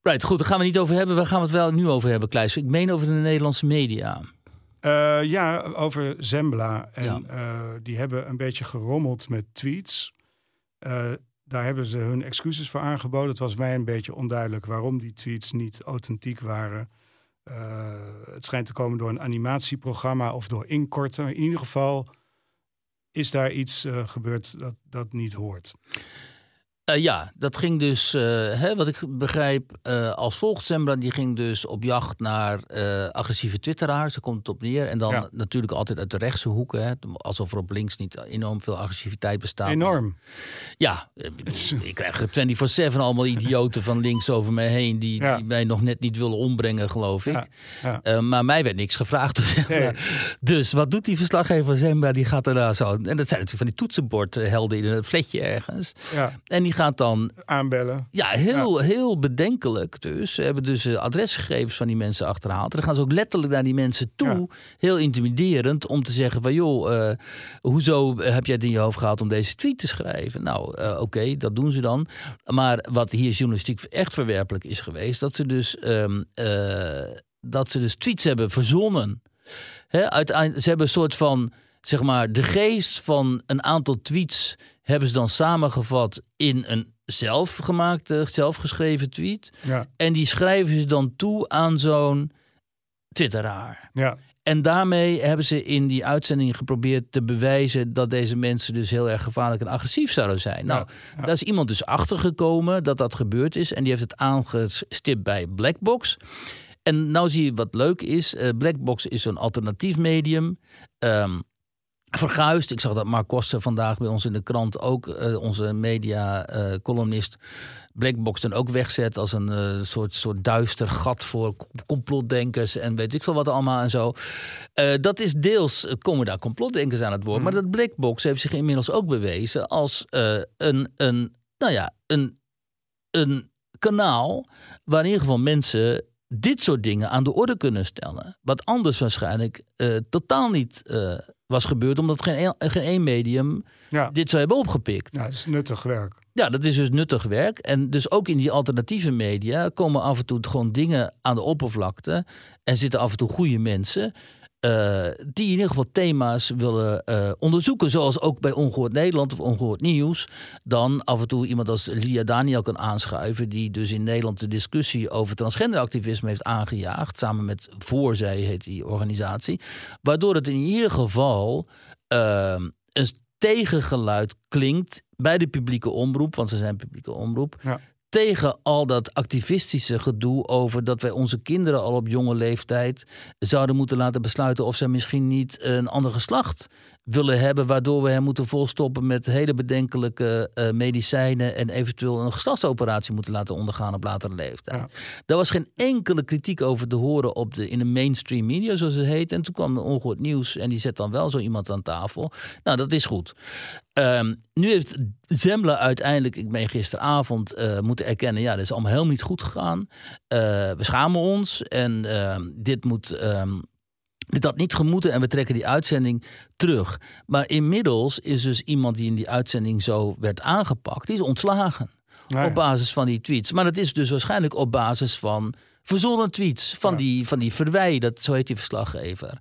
[SPEAKER 4] Right, goed, daar gaan we niet over hebben. Waar gaan we het wel nu over hebben, Kleis? Ik meen over de Nederlandse media.
[SPEAKER 3] Ja, over Zembla. En
[SPEAKER 4] Ja.
[SPEAKER 3] die hebben een beetje gerommeld met tweets. Daar hebben ze hun excuses voor aangeboden. Het was mij een beetje onduidelijk waarom die tweets niet authentiek waren. Eh, het schijnt te komen door een animatieprogramma of door inkorten. In ieder geval is daar iets eh, gebeurd dat, dat niet hoort.
[SPEAKER 4] Eh, ja, dat ging dus, eh, hè, wat ik begrijp, eh, als volgt. Zembla die ging dus op jacht naar agressieve twitteraars. Daar komt het op neer. En dan
[SPEAKER 3] Ja.
[SPEAKER 4] natuurlijk altijd uit de rechtse hoeken. Hè, alsof er op links niet enorm veel agressiviteit bestaat.
[SPEAKER 3] Enorm.
[SPEAKER 4] Ja, ik, krijg 24-7 allemaal idioten van links over mij heen... Die,
[SPEAKER 3] Ja.
[SPEAKER 4] die mij nog net niet willen ombrengen, geloof ik.
[SPEAKER 3] Ja,
[SPEAKER 4] maar mij werd niks gevraagd. Dus,
[SPEAKER 3] Nee.
[SPEAKER 4] dus wat doet die verslaggever van Zembla? Die gaat er daar zo... En dat zijn natuurlijk van die toetsenbordhelden in een fletje ergens.
[SPEAKER 3] Ja,
[SPEAKER 4] En die gaat dan
[SPEAKER 3] aanbellen.
[SPEAKER 4] ja, heel, heel bedenkelijk dus. Ze hebben dus eh, adresgegevens van die mensen achterhaald. En dan gaan ze ook letterlijk naar die mensen toe. Heel intimiderend om te zeggen van... joh, eh, hoezo heb jij het in je hoofd gehad om deze tweet te schrijven? Nou, eh, oké, dat doen ze dan. Maar wat hier journalistiek echt verwerpelijk is geweest... dat ze dus, ehm, eh, dat ze dus tweets hebben verzonnen. Hè, uiteindelijk, ze hebben een soort van zeg maar, de geest van een aantal tweets hebben ze dan samengevat in een zelfgemaakte, zelfgeschreven tweet.
[SPEAKER 3] Ja,
[SPEAKER 4] En die schrijven ze dan toe aan zo'n twitteraar.
[SPEAKER 3] ja,
[SPEAKER 4] En daarmee hebben ze in die uitzending geprobeerd te bewijzen dat deze mensen dus heel erg gevaarlijk en agressief zouden zijn. Nou,
[SPEAKER 3] ja.
[SPEAKER 4] daar is iemand dus achtergekomen dat dat gebeurd is. En die heeft het aangestipt bij Blackbox. En nou zie je wat leuk is. Eh, Blackbox is zo'n alternatief medium. Ehm verguisd. Ik zag dat Mark Koster vandaag bij ons in de krant ook, eh, onze media-columnist, Blackbox dan ook wegzet als een eh, soort, soort duister gat voor com- complotdenkers en weet ik veel wat allemaal en zo. Eh, dat is deels, eh, komen daar complotdenkers aan het woord, maar dat Blackbox heeft zich inmiddels ook bewezen als eh, een, een, nou ja, een, een kanaal waar in ieder geval mensen dit soort dingen aan de orde kunnen stellen. Wat anders waarschijnlijk eh, totaal niet eh, was gebeurd, omdat geen, een- geen één medium
[SPEAKER 3] ja.
[SPEAKER 4] dit zou hebben opgepikt.
[SPEAKER 3] ja, dat is nuttig werk.
[SPEAKER 4] Ja, dat is dus nuttig werk. En dus ook in die alternatieve media komen af en toe gewoon dingen aan de oppervlakte. En zitten af en toe goede mensen. Eh, die in ieder geval thema's willen eh, onderzoeken. Zoals ook bij Ongehoord Nederland of Ongehoord Nieuws. Dan af en toe iemand als Lia Daniel kan aanschuiven. Die dus in Nederland de discussie over transgenderactivisme heeft aangejaagd. Samen met Voorzij heet die organisatie. Waardoor het in ieder geval eh, een tegengeluid klinkt bij de publieke omroep, want ze zijn publieke omroep,
[SPEAKER 3] Ja.
[SPEAKER 4] Tegen al dat activistische gedoe over dat wij onze kinderen al op jonge leeftijd zouden moeten laten besluiten of zij misschien niet een ander geslacht willen hebben, waardoor we hen moeten volstoppen met hele bedenkelijke eh, medicijnen en eventueel een geslachtsoperatie moeten laten ondergaan op latere leeftijd.
[SPEAKER 3] Ja.
[SPEAKER 4] Daar was geen enkele kritiek over te horen op de, in de mainstream media, zoals het heet. En toen kwam de ongehoord nieuws en die zet dan wel zo iemand aan tafel. Nou, dat is goed. Ehm, nu heeft Zembla uiteindelijk, ik ben gisteravond eh, moeten erkennen, ja, dat is allemaal helemaal niet goed gegaan. Eh, we schamen ons en ehm, dit moet. ehm, dit had niet gemoeten en we trekken die uitzending terug. Maar inmiddels is dus iemand die in die uitzending zo werd aangepakt, die is ontslagen.
[SPEAKER 3] Ja.
[SPEAKER 4] Op basis van die tweets. Maar dat is dus waarschijnlijk op basis van verzonnen tweets. Van,
[SPEAKER 3] Ja.
[SPEAKER 4] die, van die verwij, dat, zo heet die verslaggever.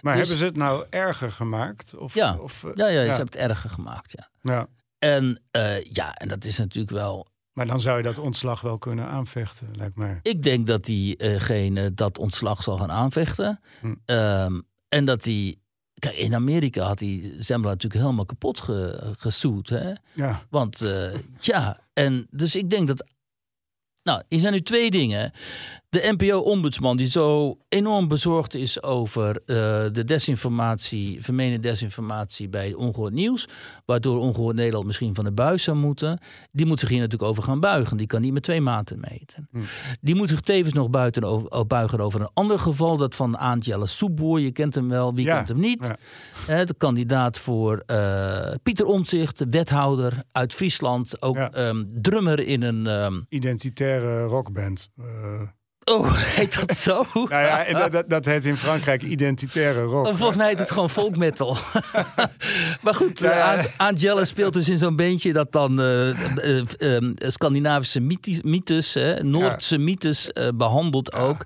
[SPEAKER 3] Maar
[SPEAKER 4] Dus-
[SPEAKER 3] hebben ze het nou erger gemaakt? Of,
[SPEAKER 4] Ja.
[SPEAKER 3] Of, eh,
[SPEAKER 4] Ja, ja, ze hebben het erger gemaakt, ja.
[SPEAKER 3] ja.
[SPEAKER 4] En eh, ja, en dat is natuurlijk wel...
[SPEAKER 3] Maar dan zou je dat ontslag wel kunnen aanvechten, lijkt mij.
[SPEAKER 4] Ik denk dat diegene dat ontslag zal gaan aanvechten.
[SPEAKER 3] Hm.
[SPEAKER 4] Ehm, en dat die... Kijk, in Amerika had die Zembla natuurlijk helemaal kapot ge, gesoet, hè?
[SPEAKER 3] Ja,
[SPEAKER 4] Want eh, ja, en dus ik denk dat. Nou, hier zijn nu twee dingen. De NPO-ombudsman, die zo enorm bezorgd is over eh, de desinformatie, vermeende desinformatie bij Ongehoord Nieuws, waardoor Ongehoord Nederland misschien van de buis zou moeten, die moet zich hier natuurlijk over gaan buigen. Die kan niet met twee maten meten.
[SPEAKER 3] Hm.
[SPEAKER 4] Die moet zich tevens nog buiten over, buigen over een ander geval, dat van Aantjelle Soepboer. Je kent hem wel, wie
[SPEAKER 3] Ja,
[SPEAKER 4] kent hem niet?
[SPEAKER 3] ja.
[SPEAKER 4] De kandidaat voor eh, Pieter Omtzigt, de wethouder uit Friesland. Ook
[SPEAKER 3] Ja.
[SPEAKER 4] ehm, drummer in een... ehm,
[SPEAKER 3] identitaire rockband. Eh,
[SPEAKER 4] oh, [laughs] heet dat zo?
[SPEAKER 3] nou ja, en dat, dat, dat heet in Frankrijk identitaire rock.
[SPEAKER 4] Volgens mij heet het gewoon folk metal. [laughs] maar goed,
[SPEAKER 3] Ja, ja.
[SPEAKER 4] Angela speelt dus in zo'n beentje dat dan eh, eh, eh, Scandinavische mythes, mythes Noordse mythes eh, behandelt ook.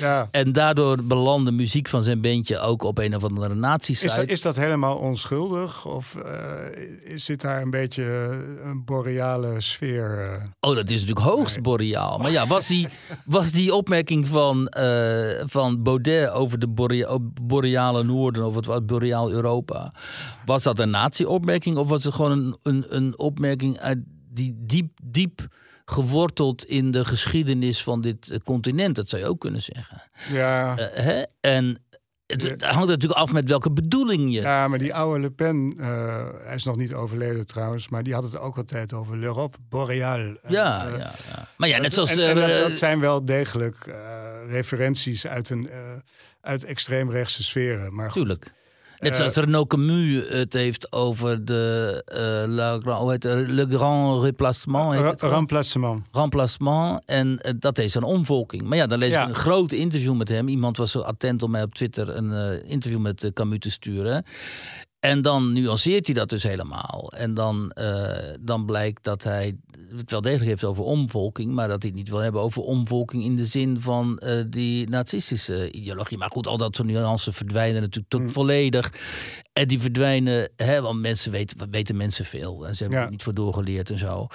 [SPEAKER 3] Ja.
[SPEAKER 4] En daardoor belandde muziek van zijn beentje ook op een of andere nazi-site.
[SPEAKER 3] Is dat, is dat helemaal onschuldig? Of is- zit daar een beetje een boreale sfeer?
[SPEAKER 4] Oh, dat is natuurlijk hoogst boreaal. Maar ja, was die, [laughs] was die opmerking van, eh, van Baudet over de borea- boreale noorden of het was boreaal Europa, was dat een nazi-opmerking of was het gewoon een, een, een opmerking uit die diep, diep geworteld in de geschiedenis van dit eh, continent? Dat zou je ook kunnen zeggen.
[SPEAKER 3] Ja.
[SPEAKER 4] Eh, hè? En het, het hangt natuurlijk af met welke bedoeling je.
[SPEAKER 3] ja, maar die oude Le Pen, eh, hij is nog niet overleden trouwens, maar die had het ook altijd over l'Europe boreale. En,
[SPEAKER 4] Ja,
[SPEAKER 3] eh,
[SPEAKER 4] ja, ja. Maar ja, net zoals.
[SPEAKER 3] en, en dat,
[SPEAKER 4] eh,
[SPEAKER 3] dat zijn wel degelijk referenties uit, een, uit extreemrechtse sferen. Maar goed,
[SPEAKER 4] Tuurlijk. Net
[SPEAKER 3] Eh,
[SPEAKER 4] zoals Renaud Camus het heeft over de eh, la, Grand- hoe heet het? Le Grand Replacement. heet het
[SPEAKER 3] remplacement.
[SPEAKER 4] remplacement. En eh, dat is een omvolking. Maar ja, dan lees
[SPEAKER 3] Ja.
[SPEAKER 4] ik een groot interview met hem. Iemand was zo attent om mij op Twitter een eh, interview met eh, Camus te sturen. En dan nuanceert hij dat dus helemaal. En dan, eh, dan blijkt dat hij het wel degelijk heeft over omvolking, maar dat hij het niet wil hebben over omvolking in de zin van eh, die nazistische ideologie. Maar goed, al dat soort nuances verdwijnen natuurlijk tot
[SPEAKER 3] Mm.
[SPEAKER 4] volledig. En die verdwijnen, hè, want mensen weten, weten mensen veel. En ze hebben
[SPEAKER 3] Ja.
[SPEAKER 4] er niet voor doorgeleerd en zo.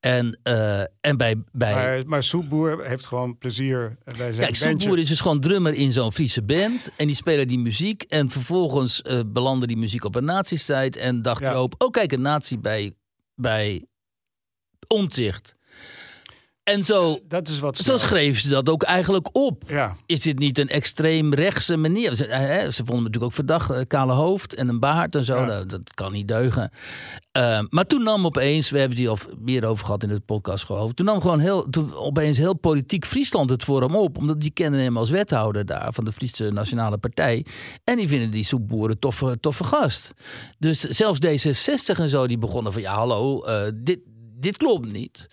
[SPEAKER 4] En, eh, en bij, bij
[SPEAKER 3] Maar, maar Soepboer heeft gewoon plezier bij zijn
[SPEAKER 4] Kijk. Soepboer is dus gewoon drummer in zo'n Friese band. En die spelen die muziek. En vervolgens eh belandde die muziek op een nazistijd. En dacht
[SPEAKER 3] Ja.
[SPEAKER 4] Joop, oh kijk, een nazi bij, bij Omtzigt. En zo,
[SPEAKER 3] Dat is wat
[SPEAKER 4] zo
[SPEAKER 3] snel.
[SPEAKER 4] schreven ze dat ook eigenlijk op.
[SPEAKER 3] Ja,
[SPEAKER 4] Is dit niet een extreem rechtse manier? Ze, eh, hè, ze vonden natuurlijk ook verdacht. eh, Kale hoofd en een baard en zo.
[SPEAKER 3] Ja.
[SPEAKER 4] Nou, dat kan niet deugen. Eh, maar toen nam opeens, we hebben het hier al meer over gehad in de podcast geloof. Toen nam gewoon heel, toen opeens heel politiek Friesland het voor hem op. Omdat die kennen hem als wethouder daar van de Friese Nationale Partij. En die vinden die soepboeren toffe, toffe gast. Dus zelfs D66 en zo, die begonnen van ja hallo, eh, dit, dit klopt niet.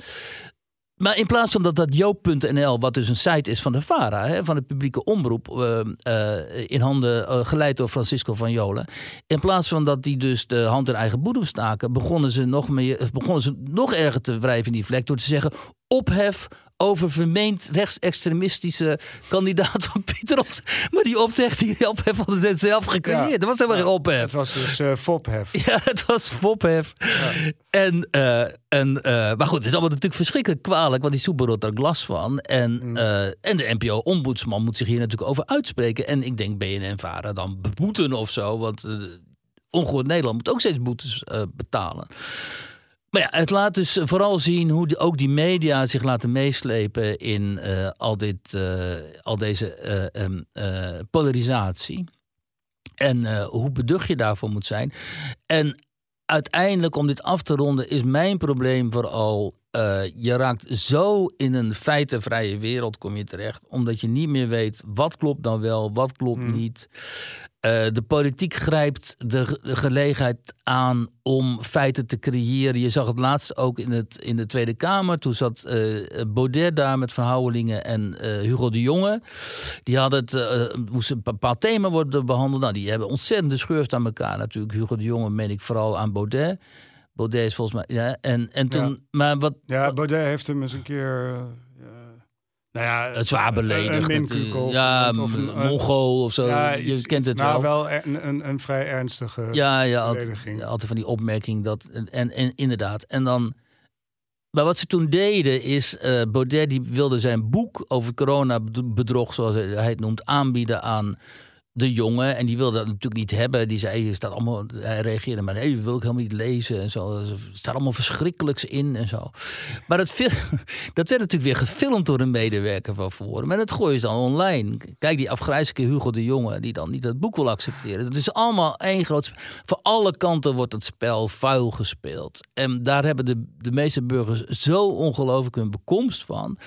[SPEAKER 4] Maar in plaats van dat dat joop.nl, wat dus een site is van de VARA, hè, van de publieke omroep, eh, eh, in handen eh, geleid door Francisco van Jolen. In plaats van dat die dus de hand in eigen boedem staken, begonnen ze nog, meer, begonnen ze nog erger te wrijven in die vlek door te zeggen: ophef over vermeend rechtsextremistische kandidaat van Pieter. [laughs] Maar die ophef, die ophef hadden ze zelf gecreëerd.
[SPEAKER 3] Ja.
[SPEAKER 4] Dat was helemaal geen ophef.
[SPEAKER 3] het was dus eh fophef.
[SPEAKER 4] Ja, het was fophef. En, eh, en, eh, maar goed, het is allemaal natuurlijk verschrikkelijk kwalijk, want die Soeber had er glas van. En, eh, en de NPO-ombudsman moet zich hier natuurlijk over uitspreken. En ik denk BNN-Vara dan beboeten of zo, want eh Ongehoord Nederland moet ook steeds boetes betalen. Maar ja, het laat dus vooral zien hoe ook die media zich laten meeslepen in eh, al, dit, eh, al deze eh, em, eh, polarisatie. En hoe beducht je daarvoor moet zijn. En uiteindelijk, om dit af te ronden, is mijn probleem vooral. Eh, je raakt zo in een feitenvrije wereld kom je terecht. Omdat je niet meer weet wat klopt dan wel, wat klopt niet. Eh, de politiek grijpt de, ge- de gelegenheid aan om feiten te creëren. Je zag het laatst ook in, het, in de Tweede Kamer. Toen zat eh, Baudet daar met Van Houwelingen en Hugo de Jonge. Die hadden het, moest een bepaald thema worden behandeld. Nou, die hebben ontzettend schurft aan elkaar natuurlijk. Hugo de Jonge meen ik vooral aan Baudet. Baudet is volgens mij... Ja, en, en toen...
[SPEAKER 3] Ja.
[SPEAKER 4] Maar wat...
[SPEAKER 3] Ja, Baudet heeft hem eens een keer... eh, nou ja,
[SPEAKER 4] Het zwaar beledigd.
[SPEAKER 3] Een.
[SPEAKER 4] Ja,
[SPEAKER 3] of een,
[SPEAKER 4] Mongool of zo.
[SPEAKER 3] ja,
[SPEAKER 4] je
[SPEAKER 3] iets-
[SPEAKER 4] kent het
[SPEAKER 3] nou,
[SPEAKER 4] wel.
[SPEAKER 3] wel een, een, een vrij ernstige
[SPEAKER 4] Ja, ja altijd,
[SPEAKER 3] belediging.
[SPEAKER 4] altijd van die opmerking. Dat, en, en inderdaad. En dan. Maar wat ze toen deden is. eh, Baudet die wilde zijn boek over coronabedrog, zoals hij het noemt, aanbieden aan de jongen. En die wilde dat natuurlijk niet hebben. Die zei: staat allemaal. Hij reageerde maar: nee, dat wil ik helemaal niet lezen. En zo. Er staat allemaal verschrikkelijks in en zo. Maar dat, [laughs] dat werd natuurlijk weer gefilmd door een medewerker van Forum. En dat gooien ze dan online. Kijk, die afgrijzelijke Hugo de Jonge, die dan niet dat boek wil accepteren. Het is allemaal één groot. Van alle kanten wordt het spel vuil gespeeld. En daar hebben de, de meeste burgers zo ongelooflijk hun bekomst van.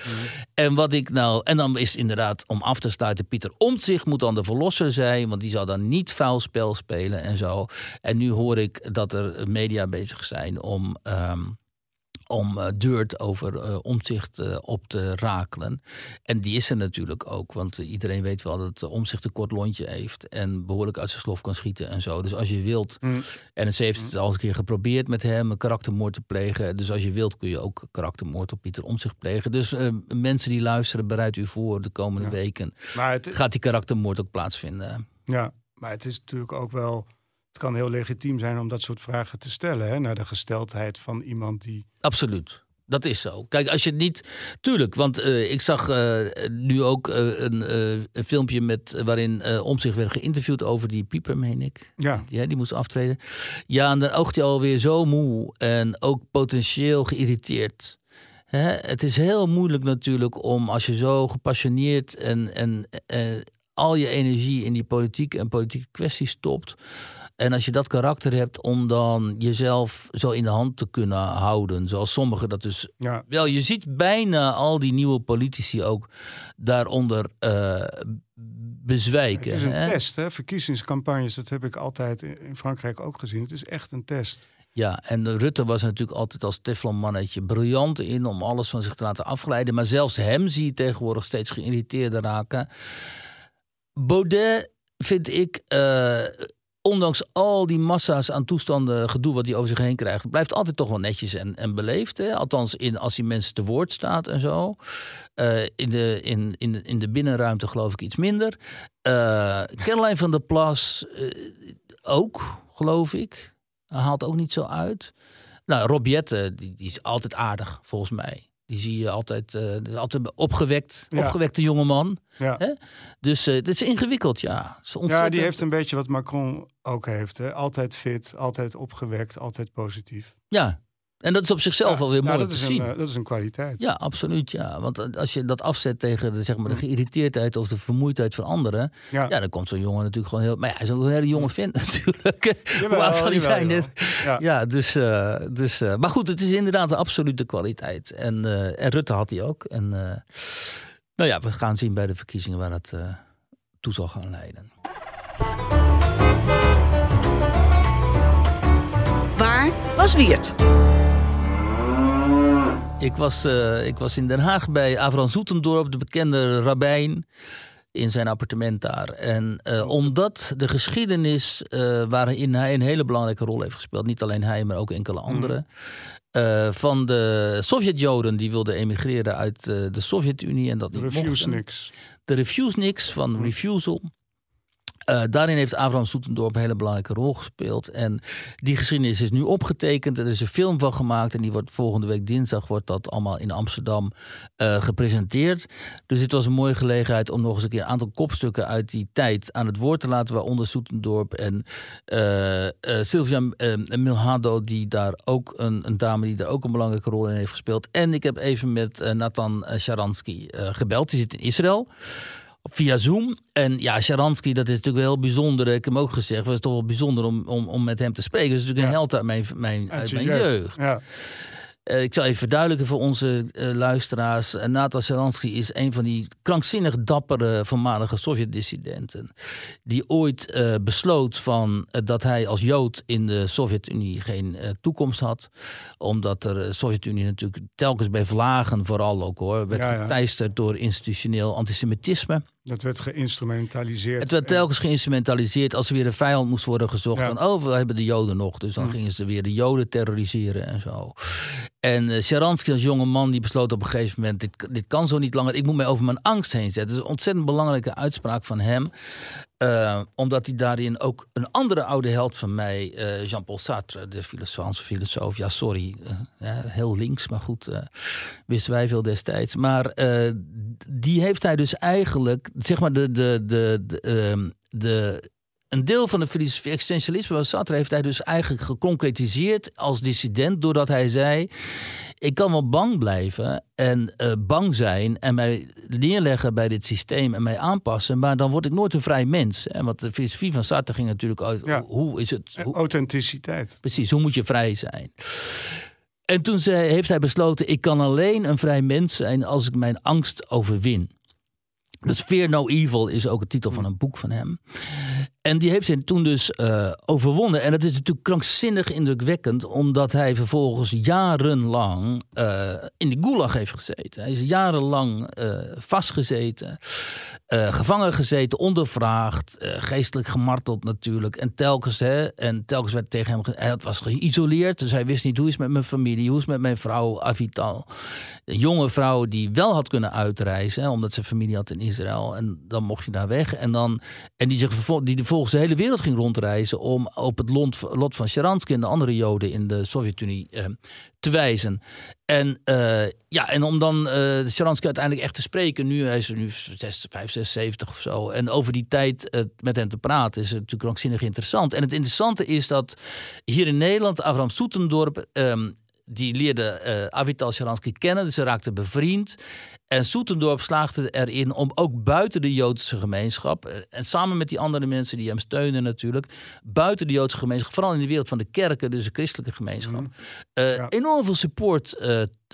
[SPEAKER 4] En wat ik nou. En dan is het inderdaad om af te sluiten. Pieter Omtzigt moet dan de verlosser zijn. Want die zal dan niet vuil spel spelen en zo. En nu hoor ik dat er media bezig zijn om. ehm, om eh, Dirt over eh, omzicht eh, op te rakelen. En die is er natuurlijk ook, want iedereen weet wel dat omzicht een kort lontje heeft en behoorlijk uit zijn slof kan schieten en zo. Dus als je wilt,
[SPEAKER 3] Mm.
[SPEAKER 4] en ze heeft het al eens een keer geprobeerd met hem een karaktermoord te plegen. Dus als je wilt kun je ook karaktermoord op Pieter Omzicht plegen. Dus mensen die luisteren, bereid u voor de komende
[SPEAKER 3] Ja.
[SPEAKER 4] weken.
[SPEAKER 3] Maar het,
[SPEAKER 4] Gaat die karaktermoord ook plaatsvinden?
[SPEAKER 3] ja, maar het is natuurlijk ook wel... Het kan heel legitiem zijn om dat soort vragen te stellen... Hè, naar de gesteldheid van iemand die...
[SPEAKER 4] Absoluut. Dat is zo. Kijk, als je het niet. Tuurlijk, want eh, ik zag eh, nu ook eh, een, een filmpje met, waarin om zich werd geïnterviewd over die pieper, meen ik.
[SPEAKER 3] Ja,
[SPEAKER 4] Ja, die moest aftreden. Ja, en dan oogt hij alweer zo moe en ook potentieel geïrriteerd. Hè? Het is heel moeilijk natuurlijk om als je zo gepassioneerd en, en eh, al je energie in die politiek en politieke kwesties stopt. En als je dat karakter hebt om dan jezelf zo in de hand te kunnen houden, zoals sommigen dat dus
[SPEAKER 3] ja,
[SPEAKER 4] wel, je ziet bijna al die nieuwe politici ook daaronder eh, bezwijken.
[SPEAKER 3] het is een
[SPEAKER 4] hè?
[SPEAKER 3] test. Hè? Verkiezingscampagnes, dat heb ik altijd in Frankrijk ook gezien. Het is echt een test.
[SPEAKER 4] Ja, en Rutte was natuurlijk altijd als Teflon-mannetje briljant in om alles van zich te laten afglijden. Maar zelfs hem zie je tegenwoordig steeds geïrriteerder raken. Baudet vind ik. eh, ondanks al die massa's aan toestanden, gedoe wat hij over zich heen krijgt, blijft altijd toch wel netjes en, en beleefd. Hè? Althans, in, als hij mensen te woord staat en zo. Uh, in, de, in, in, in de binnenruimte geloof ik iets minder. Uh, van der Plas uh, ook, geloof ik. Haalt ook niet zo uit. Nou, Rob Jette, die, die is altijd aardig, volgens mij. Die zie je altijd, uh, altijd opgewekt, ja. opgewekte jongeman.
[SPEAKER 3] Ja.
[SPEAKER 4] Hè? Dus uh, het is ingewikkeld, ja. Is
[SPEAKER 3] ja, die heeft een beetje wat Macron ook heeft. Hè? Altijd fit, altijd opgewekt, altijd positief.
[SPEAKER 4] Ja, en dat is op zichzelf
[SPEAKER 3] ja,
[SPEAKER 4] alweer mooi
[SPEAKER 3] dat
[SPEAKER 4] te
[SPEAKER 3] is
[SPEAKER 4] zien.
[SPEAKER 3] Een, uh, dat is een kwaliteit.
[SPEAKER 4] Ja, absoluut. Ja. Want als je dat afzet tegen de, zeg maar, de geïrriteerdheid of de vermoeidheid van anderen. Ja, ja dan komt zo'n jongen natuurlijk gewoon heel. Maar ja, hij is ook een hele jonge vent [laughs] natuurlijk. Hoe oud zal hij zijn?
[SPEAKER 3] jawel. [laughs]
[SPEAKER 4] Ja, ja dus. Uh, dus uh, maar goed, het is inderdaad een absolute kwaliteit. En, en Rutte had hij ook. En nou ja, we gaan zien bij de verkiezingen waar dat toe zal gaan leiden.
[SPEAKER 1] Waar was Wiert?
[SPEAKER 4] Ik was, uh, ik was in Den Haag bij Avran Zoetendorp, de bekende rabbijn, in zijn appartement daar. En uh, omdat de geschiedenis uh, waarin hij een hele belangrijke rol heeft gespeeld, niet alleen hij, maar ook enkele anderen. Mm. van de Sovjet-Joden die wilden emigreren uit de Sovjet-Unie en dat niet
[SPEAKER 3] Refuse
[SPEAKER 4] mochten.
[SPEAKER 3] niks.
[SPEAKER 4] De refuse niks van mm. Refusal. Uh, daarin heeft Abraham Soetendorp een hele belangrijke rol gespeeld. En die geschiedenis is nu opgetekend. Er is een film van gemaakt. En die wordt volgende week dinsdag wordt dat allemaal in Amsterdam uh, gepresenteerd. Dus dit was een mooie gelegenheid om nog eens een keer een aantal kopstukken uit die tijd aan het woord te laten. Waaronder Soetendorp en uh, Sylvia Milhado, die daar ook een, een, dame die daar ook een belangrijke rol in heeft gespeeld. En ik heb even met Nathan Sharansky gebeld. Die zit in Israël via Zoom. En ja, Sharansky, dat is natuurlijk wel heel bijzonder. Ik heb hem ook gezegd, het is toch wel bijzonder om, om, om met hem te spreken. Dat is natuurlijk een held uit mijn, mijn, uit, mijn
[SPEAKER 3] jeugd.
[SPEAKER 4] jeugd.
[SPEAKER 3] Ja.
[SPEAKER 4] Uh, ik zal even verduidelijken voor onze uh, luisteraars. Uh, Nathan Sharansky is een van die krankzinnig dappere voormalige Sovjet-dissidenten. Die ooit besloot van, dat hij als Jood in de Sovjet-Unie geen toekomst had. Omdat de Sovjet-Unie natuurlijk telkens bij vlagen vooral ook hoor. Werd
[SPEAKER 3] Ja,
[SPEAKER 4] door institutioneel antisemitisme.
[SPEAKER 3] Dat werd geïnstrumentaliseerd.
[SPEAKER 4] Het werd telkens geïnstrumentaliseerd als er weer een vijand moest worden gezocht.
[SPEAKER 3] Ja.
[SPEAKER 4] Van, oh, we hebben de Joden nog. Dus dan
[SPEAKER 3] Mm.
[SPEAKER 4] gingen ze weer de Joden terroriseren en zo. En uh, als jonge man, die besloot op een gegeven moment... Dit, dit kan zo niet langer, ik moet mij over mijn angst heen zetten. Dat is een ontzettend belangrijke uitspraak van hem. Uh, omdat hij daarin ook een andere oude held van mij... Uh, Jean-Paul Sartre, de Franse filosoof. Ja, sorry, heel links, maar goed, wisten wij veel destijds. Maar die heeft hij dus eigenlijk, zeg maar, de, de, de, de, uh, de een deel van de filosofie existentialisme van Sartre heeft hij dus eigenlijk geconcretiseerd als dissident doordat hij zei: ik kan wel bang blijven en uh, bang zijn en mij neerleggen bij dit systeem en mij aanpassen, maar dan word ik nooit een vrij mens. Hè? Want de filosofie van Sartre ging natuurlijk uit
[SPEAKER 3] Ja.
[SPEAKER 4] hoe is het? Hoe,
[SPEAKER 3] Authenticiteit.
[SPEAKER 4] Precies, hoe moet je vrij zijn? En toen zei, heeft hij besloten: ik kan alleen een vrij mens zijn als ik mijn angst overwin. Dus Fear No Evil is ook de titel van een boek van hem. En die heeft hij toen dus uh, overwonnen. En dat is natuurlijk krankzinnig indrukwekkend, omdat hij vervolgens jarenlang uh, in de gulag heeft gezeten. Hij is jarenlang uh, vastgezeten, gevangen gezeten, ondervraagd, geestelijk gemarteld natuurlijk. En telkens, hè, en telkens werd tegen hem, hij was geïsoleerd, dus hij wist niet hoe is het met mijn familie, hoe is het met mijn vrouw Avital. Een jonge vrouw die wel had kunnen uitreizen, omdat ze familie had in Israël. En dan mocht je daar weg. En, dan, en die, zich die de volgens de hele wereld ging rondreizen om op het lot, van Sharansky en de andere Joden in de Sovjet-Unie eh, te wijzen. En, uh, ja, en om dan uh, Sharansky uiteindelijk echt te spreken, nu hij is er nu 6, 5, 6, 70 of zo. En over die tijd met hem te praten is natuurlijk krankzinnig interessant. En het interessante is dat hier in Nederland, Abraham Soetendorp. Um, die leerde uh, Avital Sharansky kennen, dus ze raakten bevriend. En Soetendorp slaagde erin om ook buiten de Joodse gemeenschap... en samen met die andere mensen die hem steunen natuurlijk... buiten de Joodse gemeenschap, vooral in de wereld van de kerken... dus de christelijke gemeenschap... Mm. Uh, ja. enorm veel support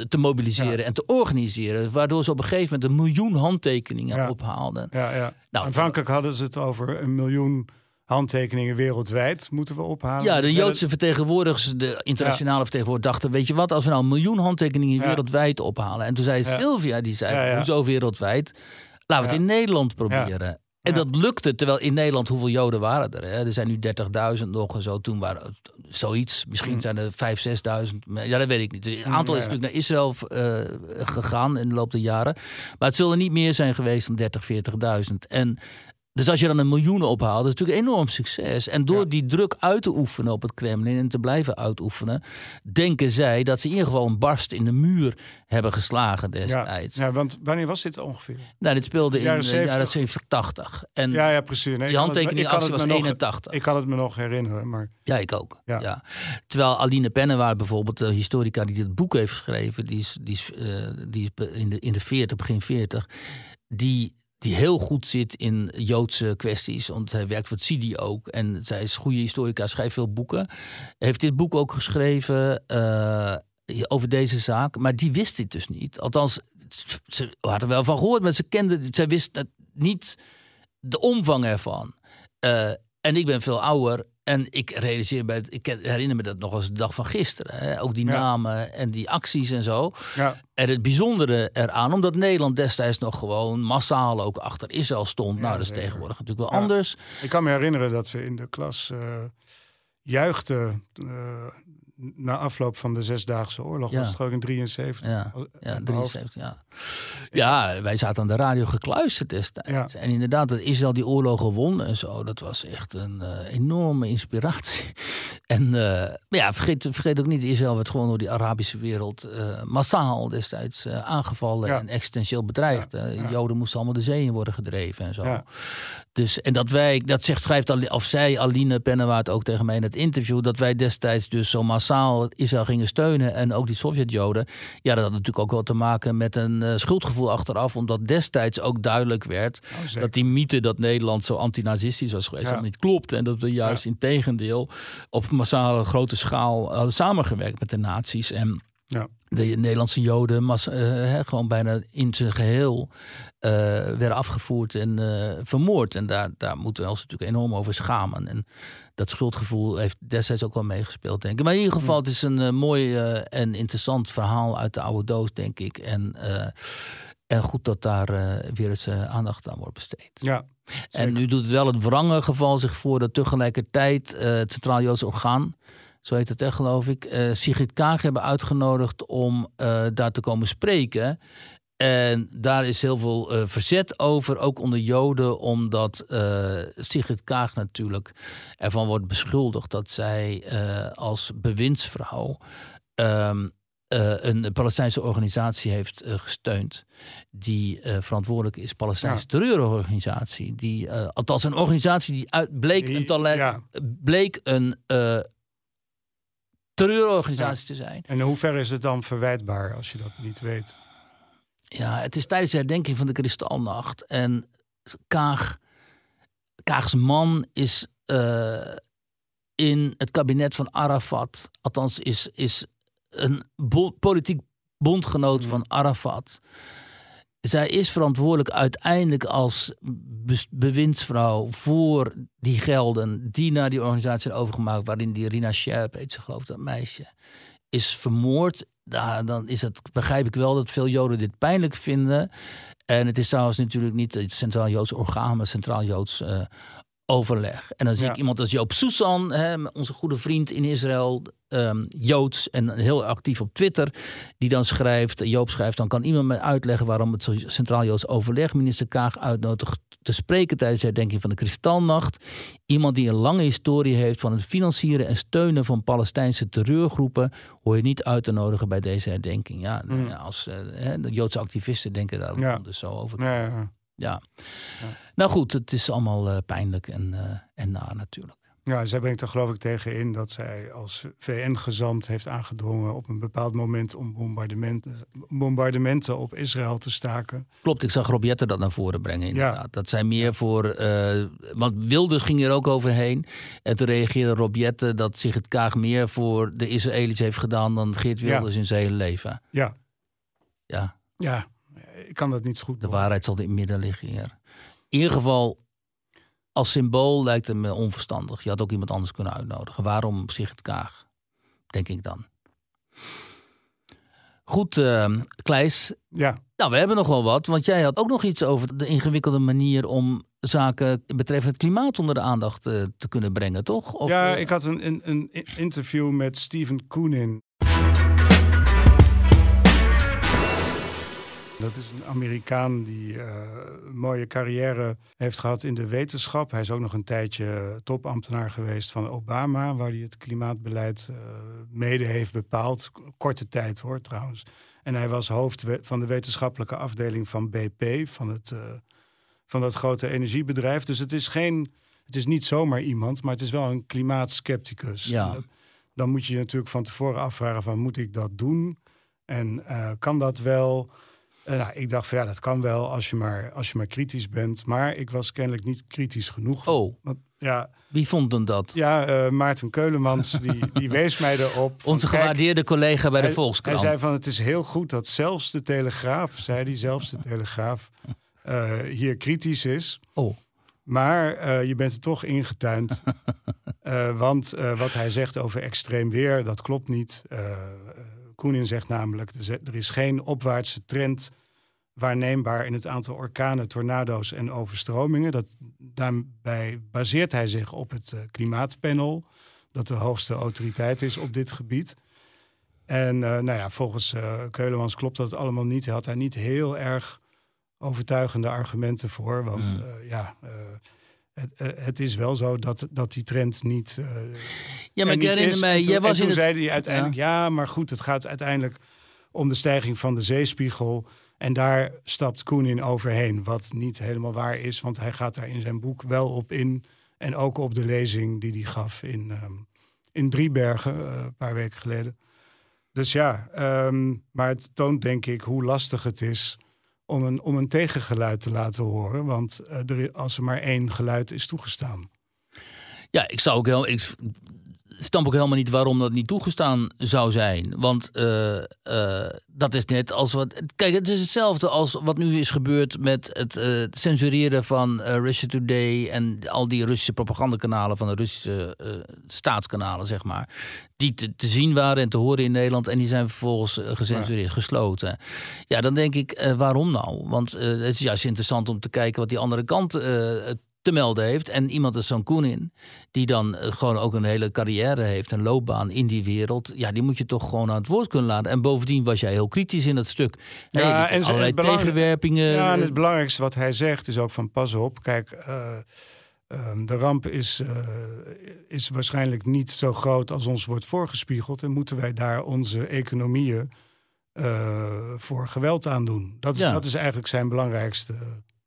[SPEAKER 4] te mobiliseren ja. en te organiseren... waardoor ze op een gegeven moment een miljoen handtekeningen
[SPEAKER 3] ja.
[SPEAKER 4] ophaalden.
[SPEAKER 3] Ja, ja. Nou, Aanvankelijk hadden ze het over een miljoen handtekeningen wereldwijd moeten we ophalen.
[SPEAKER 4] Ja, de Joodse vertegenwoordigers, de internationale ja. vertegenwoordigers dachten... weet je wat, als we nou een miljoen handtekeningen ja. wereldwijd ophalen... en toen zei ja. Sylvia, die zei, hoezo wereldwijd? Laten we het in Nederland proberen. En dat lukte, terwijl in Nederland, hoeveel Joden waren er? Hè? Er zijn nu 30.000 nog en zo. Toen waren het zoiets. Misschien zijn er 5.000, 6.000. Maar Ja, dat weet ik niet. Het aantal is natuurlijk naar Israël eh, gegaan in de loop der jaren. Maar het zullen niet meer zijn geweest dan 30.000, 40.000. En dus als je dan een miljoen ophaalt, dat is natuurlijk een enorm succes. En door
[SPEAKER 3] Ja.
[SPEAKER 4] die druk uit te oefenen op het Kremlin en te blijven uitoefenen, denken zij dat ze in ieder geval een barst in de muur hebben geslagen destijds.
[SPEAKER 3] ja, want wanneer was dit ongeveer?
[SPEAKER 4] Nou, dit speelde in
[SPEAKER 3] Jaren
[SPEAKER 4] de
[SPEAKER 3] 70.
[SPEAKER 4] jaren 70, 80. En
[SPEAKER 3] Ja, ja, precies. Nee,
[SPEAKER 4] die
[SPEAKER 3] kan het-
[SPEAKER 4] handtekening
[SPEAKER 3] ik kan
[SPEAKER 4] actie
[SPEAKER 3] het
[SPEAKER 4] was
[SPEAKER 3] me nog-
[SPEAKER 4] 81.
[SPEAKER 3] Ik kan het me nog herinneren, maar
[SPEAKER 4] Ja, ik ook. Ja.
[SPEAKER 3] Ja.
[SPEAKER 4] Terwijl Aline Pennewaard bijvoorbeeld, de historica die dit boek heeft geschreven, die is, die is, eh, die is in, de, in de 40, begin 40, die, die heel goed zit in Joodse kwesties. Want hij werkt voor het CIDI ook. En zij is goede historica, schrijft veel boeken. Heeft dit boek ook geschreven eh, over deze zaak. Maar die wist dit dus niet. Althans, ze had er wel van gehoord, maar ze kende, zij wist niet de omvang ervan. Eh, en ik ben veel ouder. En ik realiseer me, ik herinner me dat nog als de dag van gisteren. Hè? Ook die
[SPEAKER 3] Ja.
[SPEAKER 4] namen en die acties en zo.
[SPEAKER 3] ja,
[SPEAKER 4] En het bijzondere eraan, omdat Nederland destijds nog gewoon massaal ook achter Israël stond.
[SPEAKER 3] Ja,
[SPEAKER 4] nou, dat is
[SPEAKER 3] zeker.
[SPEAKER 4] tegenwoordig natuurlijk wel anders.
[SPEAKER 3] ik kan me herinneren dat we in de klas eh juichten eh, na afloop van de Zesdaagse Oorlog.
[SPEAKER 4] Ja.
[SPEAKER 3] Was het gewoon in 73?
[SPEAKER 4] Ja, ja,
[SPEAKER 3] mijn hoofd.
[SPEAKER 4] 73, ja. Ja, wij zaten aan de radio gekluisterd destijds.
[SPEAKER 3] Ja.
[SPEAKER 4] En inderdaad, dat Israël die oorlogen won en zo, dat was echt een eh, enorme inspiratie. [laughs] En eh, maar ja, vergeet, vergeet ook niet, Israël werd gewoon door die Arabische wereld eh, massaal destijds aangevallen en existentieel bedreigd. Joden moesten allemaal de zee in worden gedreven en zo. Dus, en dat wij, dat zegt, schrijft, of zij, Aline Pennewaard ook tegen mij in het interview, dat wij destijds dus zo massaal Israël gingen steunen en ook die Sovjet-Joden. Ja, dat had natuurlijk ook wel te maken met een eh, schuldgevoel achteraf, omdat destijds ook duidelijk werd
[SPEAKER 3] Oh,
[SPEAKER 4] dat die mythe dat Nederland zo antinazistisch was geweest,
[SPEAKER 3] Ja.
[SPEAKER 4] helemaal niet klopt. En dat we juist in tegendeel op massale grote schaal hadden samengewerkt met de nazi's. En
[SPEAKER 3] Ja.
[SPEAKER 4] de Nederlandse Joden mas- eh, gewoon bijna in zijn geheel eh, werden afgevoerd en vermoord. En daar, daar moeten we ons natuurlijk enorm over schamen. En dat schuldgevoel heeft destijds ook wel meegespeeld, denk ik. Maar in ieder geval, het is een eh, mooi eh, en interessant verhaal uit de oude doos, denk ik. En, eh, en goed dat daar weer eens aandacht aan wordt besteed.
[SPEAKER 3] Ja,
[SPEAKER 4] En nu doet het wel het wrange geval zich voor dat tegelijkertijd het Centraal Joods Orgaan, zo heet het, hè, geloof ik, Sigrid Kaag hebben uitgenodigd om daar te komen spreken. En daar is heel veel eh, verzet over, ook onder Joden, omdat eh, Sigrid Kaag natuurlijk ervan wordt beschuldigd dat zij eh, als bewindsvrouw ehm, eh, een Palestijnse organisatie heeft gesteund. Die verantwoordelijk is, Palestijnse
[SPEAKER 3] Ja.
[SPEAKER 4] terreurorganisatie. Die, althans, een organisatie die uit, bleek,
[SPEAKER 3] Die-
[SPEAKER 4] een talent,
[SPEAKER 3] ja.
[SPEAKER 4] bleek een terreurorganisatie te zijn.
[SPEAKER 3] en in hoeverre is het dan verwijtbaar als je dat niet weet?
[SPEAKER 4] Ja, het is tijdens de herdenking van de Kristalnacht. En Kaag, Kaags man is eh, in het kabinet van Arafat. Althans, is, is een bo- politiek bondgenoot van Arafat. Zij is verantwoordelijk uiteindelijk als be- bewindsvrouw voor die gelden die naar die organisatie zijn overgemaakt, waarin die Rina Sherp, heet ze geloof dat meisje, is vermoord. Dan is het, begrijp ik wel dat veel Joden dit pijnlijk vinden. En het is trouwens natuurlijk niet het Centraal Joods orgaan, maar Centraal Joods eh, overleg. En dan zie
[SPEAKER 3] Ja.
[SPEAKER 4] ik iemand als Joop Susan, hè, onze goede vriend in Israël, ehm, Joods en heel actief op Twitter, die dan schrijft, Joop schrijft, dan kan iemand mij uitleggen waarom het Centraal Joods overleg minister Kaag uitnodigt te spreken tijdens de herdenking van de Kristalnacht. Iemand die een lange historie heeft van het financieren en steunen van Palestijnse terreurgroepen, hoor je niet uit te nodigen bij deze herdenking. Ja, nou ja, als eh, hè, de Joodse activisten denken daar.
[SPEAKER 3] Ja.
[SPEAKER 4] dus zo over.
[SPEAKER 3] Ja, ja.
[SPEAKER 4] Ja. Nou goed, het is allemaal eh, pijnlijk en, eh en naar natuurlijk.
[SPEAKER 3] Ja, zij brengt er geloof ik tegen in dat zij als VN-gezant heeft aangedrongen op een bepaald moment om bombardementen, bombardementen op Israël te staken.
[SPEAKER 4] Klopt, ik zag Rob Jetten dat naar voren brengen inderdaad. Dat zijn meer voor... eh, want Wilders ging er ook overheen. En toen reageerde Rob Jetten dat zich het Kaag meer voor de Israëli's heeft gedaan... dan Geert Wilders in zijn hele leven.
[SPEAKER 3] Ja,
[SPEAKER 4] Ja,
[SPEAKER 3] ja, ik kan dat niet zo goed
[SPEAKER 4] de waarheid zal in het midden liggen hier. In ieder geval, als symbool lijkt het me onverstandig. Je had ook iemand anders kunnen uitnodigen. Waarom Sigrid Kaag? Denk ik dan. Goed, eh Kleis.
[SPEAKER 3] Ja,
[SPEAKER 4] Nou, we hebben nog wel wat. Want jij had ook nog iets over de ingewikkelde manier om zaken betreffend het klimaat onder de aandacht eh, te kunnen brengen, toch? Of,
[SPEAKER 3] ja,
[SPEAKER 4] eh,
[SPEAKER 3] ik had een, een, een interview met Steven Koenin. Dat is een Amerikaan die eh, een mooie carrière heeft gehad in de wetenschap. Hij is ook nog een tijdje topambtenaar geweest van Obama, waar hij het klimaatbeleid eh, mede heeft bepaald. Korte tijd hoor trouwens. En hij was hoofd van de wetenschappelijke afdeling van BP, van, het, eh, van dat grote energiebedrijf. Dus het is, geen, het is niet zomaar iemand, maar het is wel een klimaatskepticus.
[SPEAKER 4] Ja.
[SPEAKER 3] Dan moet je je natuurlijk van tevoren afvragen van moet ik dat doen? En eh, kan dat wel? Eh, nou, ik dacht van ja, dat kan wel als je, maar, als je maar kritisch bent. Maar ik was kennelijk niet kritisch genoeg.
[SPEAKER 4] Oh,
[SPEAKER 3] Want, ja,
[SPEAKER 4] wie vond dan dat?
[SPEAKER 3] ja eh, Maarten Keulemans die, [laughs] die wees mij erop.
[SPEAKER 4] Onze gewaardeerde collega bij de Volkskrant.
[SPEAKER 3] Hij zei van het is heel goed dat zelfs de Telegraaf, zei hij, zelfs de Telegraaf, [laughs] eh, hier kritisch is.
[SPEAKER 4] Oh,
[SPEAKER 3] Maar je bent er toch ingetuind. [laughs] Want wat hij zegt over extreem weer, dat klopt niet. Koenin zegt namelijk, er is- geen opwaartse trend waarneembaar in het aantal orkanen, tornado's en overstromingen. Dat, daarbij baseert hij zich op het eh, klimaatpanel, dat de hoogste autoriteit is op dit gebied. En eh, nou ja, volgens eh Keulemans klopt dat allemaal niet. Hij had daar niet heel erg overtuigende argumenten voor. Want ja, eh, het, eh, het is wel zo dat, dat die trend niet. eh,
[SPEAKER 4] ja, maar ik herinner mij, jij was
[SPEAKER 3] en toen
[SPEAKER 4] in het...
[SPEAKER 3] zei hij uiteindelijk, ja. maar goed, het gaat uiteindelijk om de stijging van de zeespiegel. En daar stapt Koenin overheen, wat niet helemaal waar is, want hij gaat daar in zijn boek wel op in. En ook op de lezing die hij gaf in, ehm, in Driebergen, eh, een paar weken geleden. Dus ja, ehm, maar het toont denk ik hoe lastig het is om een, om een tegengeluid te laten horen. Want eh, er, als er maar één geluid is toegestaan.
[SPEAKER 4] Ja, ik zou ook heel. Snap ook helemaal niet waarom dat niet toegestaan zou zijn. Want eh, eh, dat is net als wat. Kijk, het is hetzelfde als wat nu is gebeurd met het eh, censureren van Russia Today en al die Russische propagandakanalen van de Russische staatskanalen, zeg maar. Die te, te zien waren en te horen in Nederland en die zijn vervolgens gecensureerd, gesloten. Ja, dan denk ik, waarom nou? Want het is juist interessant om te kijken wat die andere kant te melden heeft. En iemand als zo'n Koenin, die dan eh, gewoon ook een hele carrière heeft, een loopbaan in die wereld. Ja, die moet je toch gewoon aan het woord kunnen laten. En bovendien was jij heel kritisch in dat stuk. Nee,
[SPEAKER 3] Ja, en
[SPEAKER 4] allerlei tegenwerpingen.
[SPEAKER 3] Ja, en
[SPEAKER 4] eh,
[SPEAKER 3] het belangrijkste wat hij zegt is ook van pas op. Kijk, eh, ehm, de ramp is, is waarschijnlijk niet zo groot als ons wordt voorgespiegeld. En moeten wij daar onze economieën voor geweld aan doen? Dat is,
[SPEAKER 4] Ja.
[SPEAKER 3] dat is eigenlijk zijn belangrijkste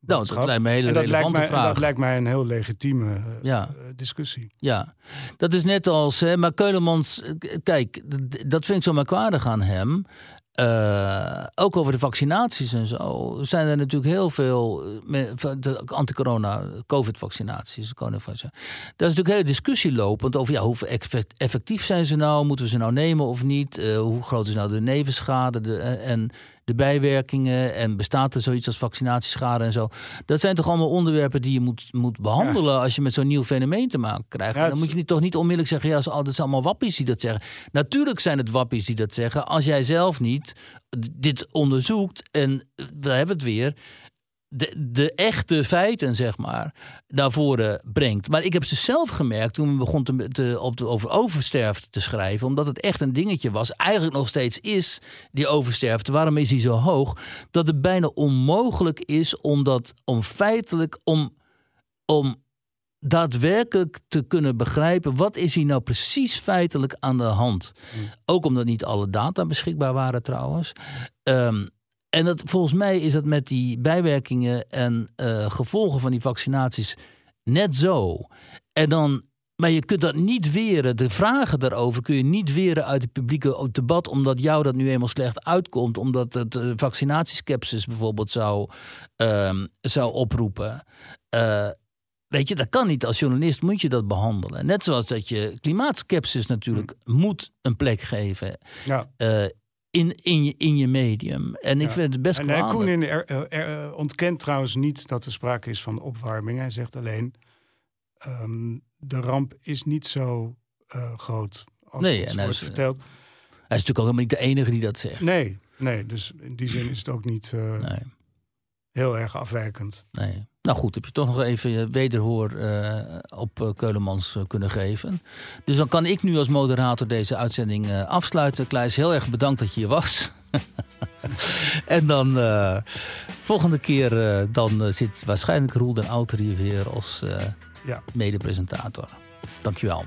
[SPEAKER 4] nou, dat lijkt me een hele
[SPEAKER 3] en dat lijkt,
[SPEAKER 4] relevante
[SPEAKER 3] mij,
[SPEAKER 4] vraag.
[SPEAKER 3] dat lijkt mij een heel legitieme eh,
[SPEAKER 4] Ja.
[SPEAKER 3] eh, discussie.
[SPEAKER 4] Ja, dat is net als. Hè, maar Keulemans, eh, kijk, dat vind ik zo merkwaardig aan hem. Ook over de vaccinaties en zo. Zijn er natuurlijk heel veel. me- van De anti-corona, COVID-vaccinaties. coronavirus. Daar is natuurlijk een hele discussie lopend over ja, hoe effect- effectief zijn ze nou? Moeten we ze nou nemen of niet? Hoe groot is nou de nevenschade de, en de bijwerkingen? En bestaat er zoiets als vaccinatieschade en zo? Dat zijn toch allemaal onderwerpen die je moet, moet behandelen als je met zo'n nieuw fenomeen te maken krijgt.
[SPEAKER 3] Ja,
[SPEAKER 4] dan moet je niet, toch niet onmiddellijk zeggen, ja, dat zijn allemaal wappies die dat zeggen. Natuurlijk zijn het wappies die dat zeggen, als jij zelf niet dit onderzoekt en daar hebben we het weer. De, de echte feiten, zeg maar, naar voren brengt. Maar ik heb ze zelf gemerkt toen we begon te, te, op de, over oversterfte te schrijven. Omdat het echt een dingetje was. Eigenlijk nog steeds is die oversterfte. Waarom is die zo hoog? Dat het bijna onmogelijk is om dat, om feitelijk, om, om daadwerkelijk te kunnen begrijpen. Wat is hier nou precies feitelijk aan de hand? Ook omdat niet alle data beschikbaar waren trouwens. Ehm, en dat, volgens mij is dat met die bijwerkingen en eh, gevolgen van die vaccinaties net zo. En dan, maar je kunt dat niet weren. De vragen daarover kun je niet weren uit het publieke debat, omdat jou dat nu eenmaal slecht uitkomt, omdat het uh, vaccinatieskepsis bijvoorbeeld zou, um, zou oproepen. Uh, Weet je, dat kan niet. Als journalist moet je dat behandelen. Net zoals dat je klimaatskepsis natuurlijk mm. moet een plek geven.
[SPEAKER 3] Ja.
[SPEAKER 4] Uh, in, in, je, in je medium. En ik ja. vind het best
[SPEAKER 3] En uh, Koenin er, er, er, ontkent trouwens niet dat er sprake is van opwarming. Hij zegt alleen, um, de ramp is niet zo uh, groot als
[SPEAKER 4] nee, en
[SPEAKER 3] wordt verteld.
[SPEAKER 4] Hij is natuurlijk ook helemaal niet de enige die dat zegt.
[SPEAKER 3] Nee, nee dus in die zin is het ook niet uh,
[SPEAKER 4] nee.
[SPEAKER 3] heel erg afwijkend.
[SPEAKER 4] Nee. Nou goed, heb je toch nog even wederhoor uh, op uh, Keulemans uh, kunnen geven. Dus dan kan ik nu als moderator deze uitzending afsluiten. Kleis, heel erg bedankt dat je hier was. [laughs] en dan volgende keer dan zit waarschijnlijk Roel den Outer hier weer als ja. mede-presentator. Dankjewel.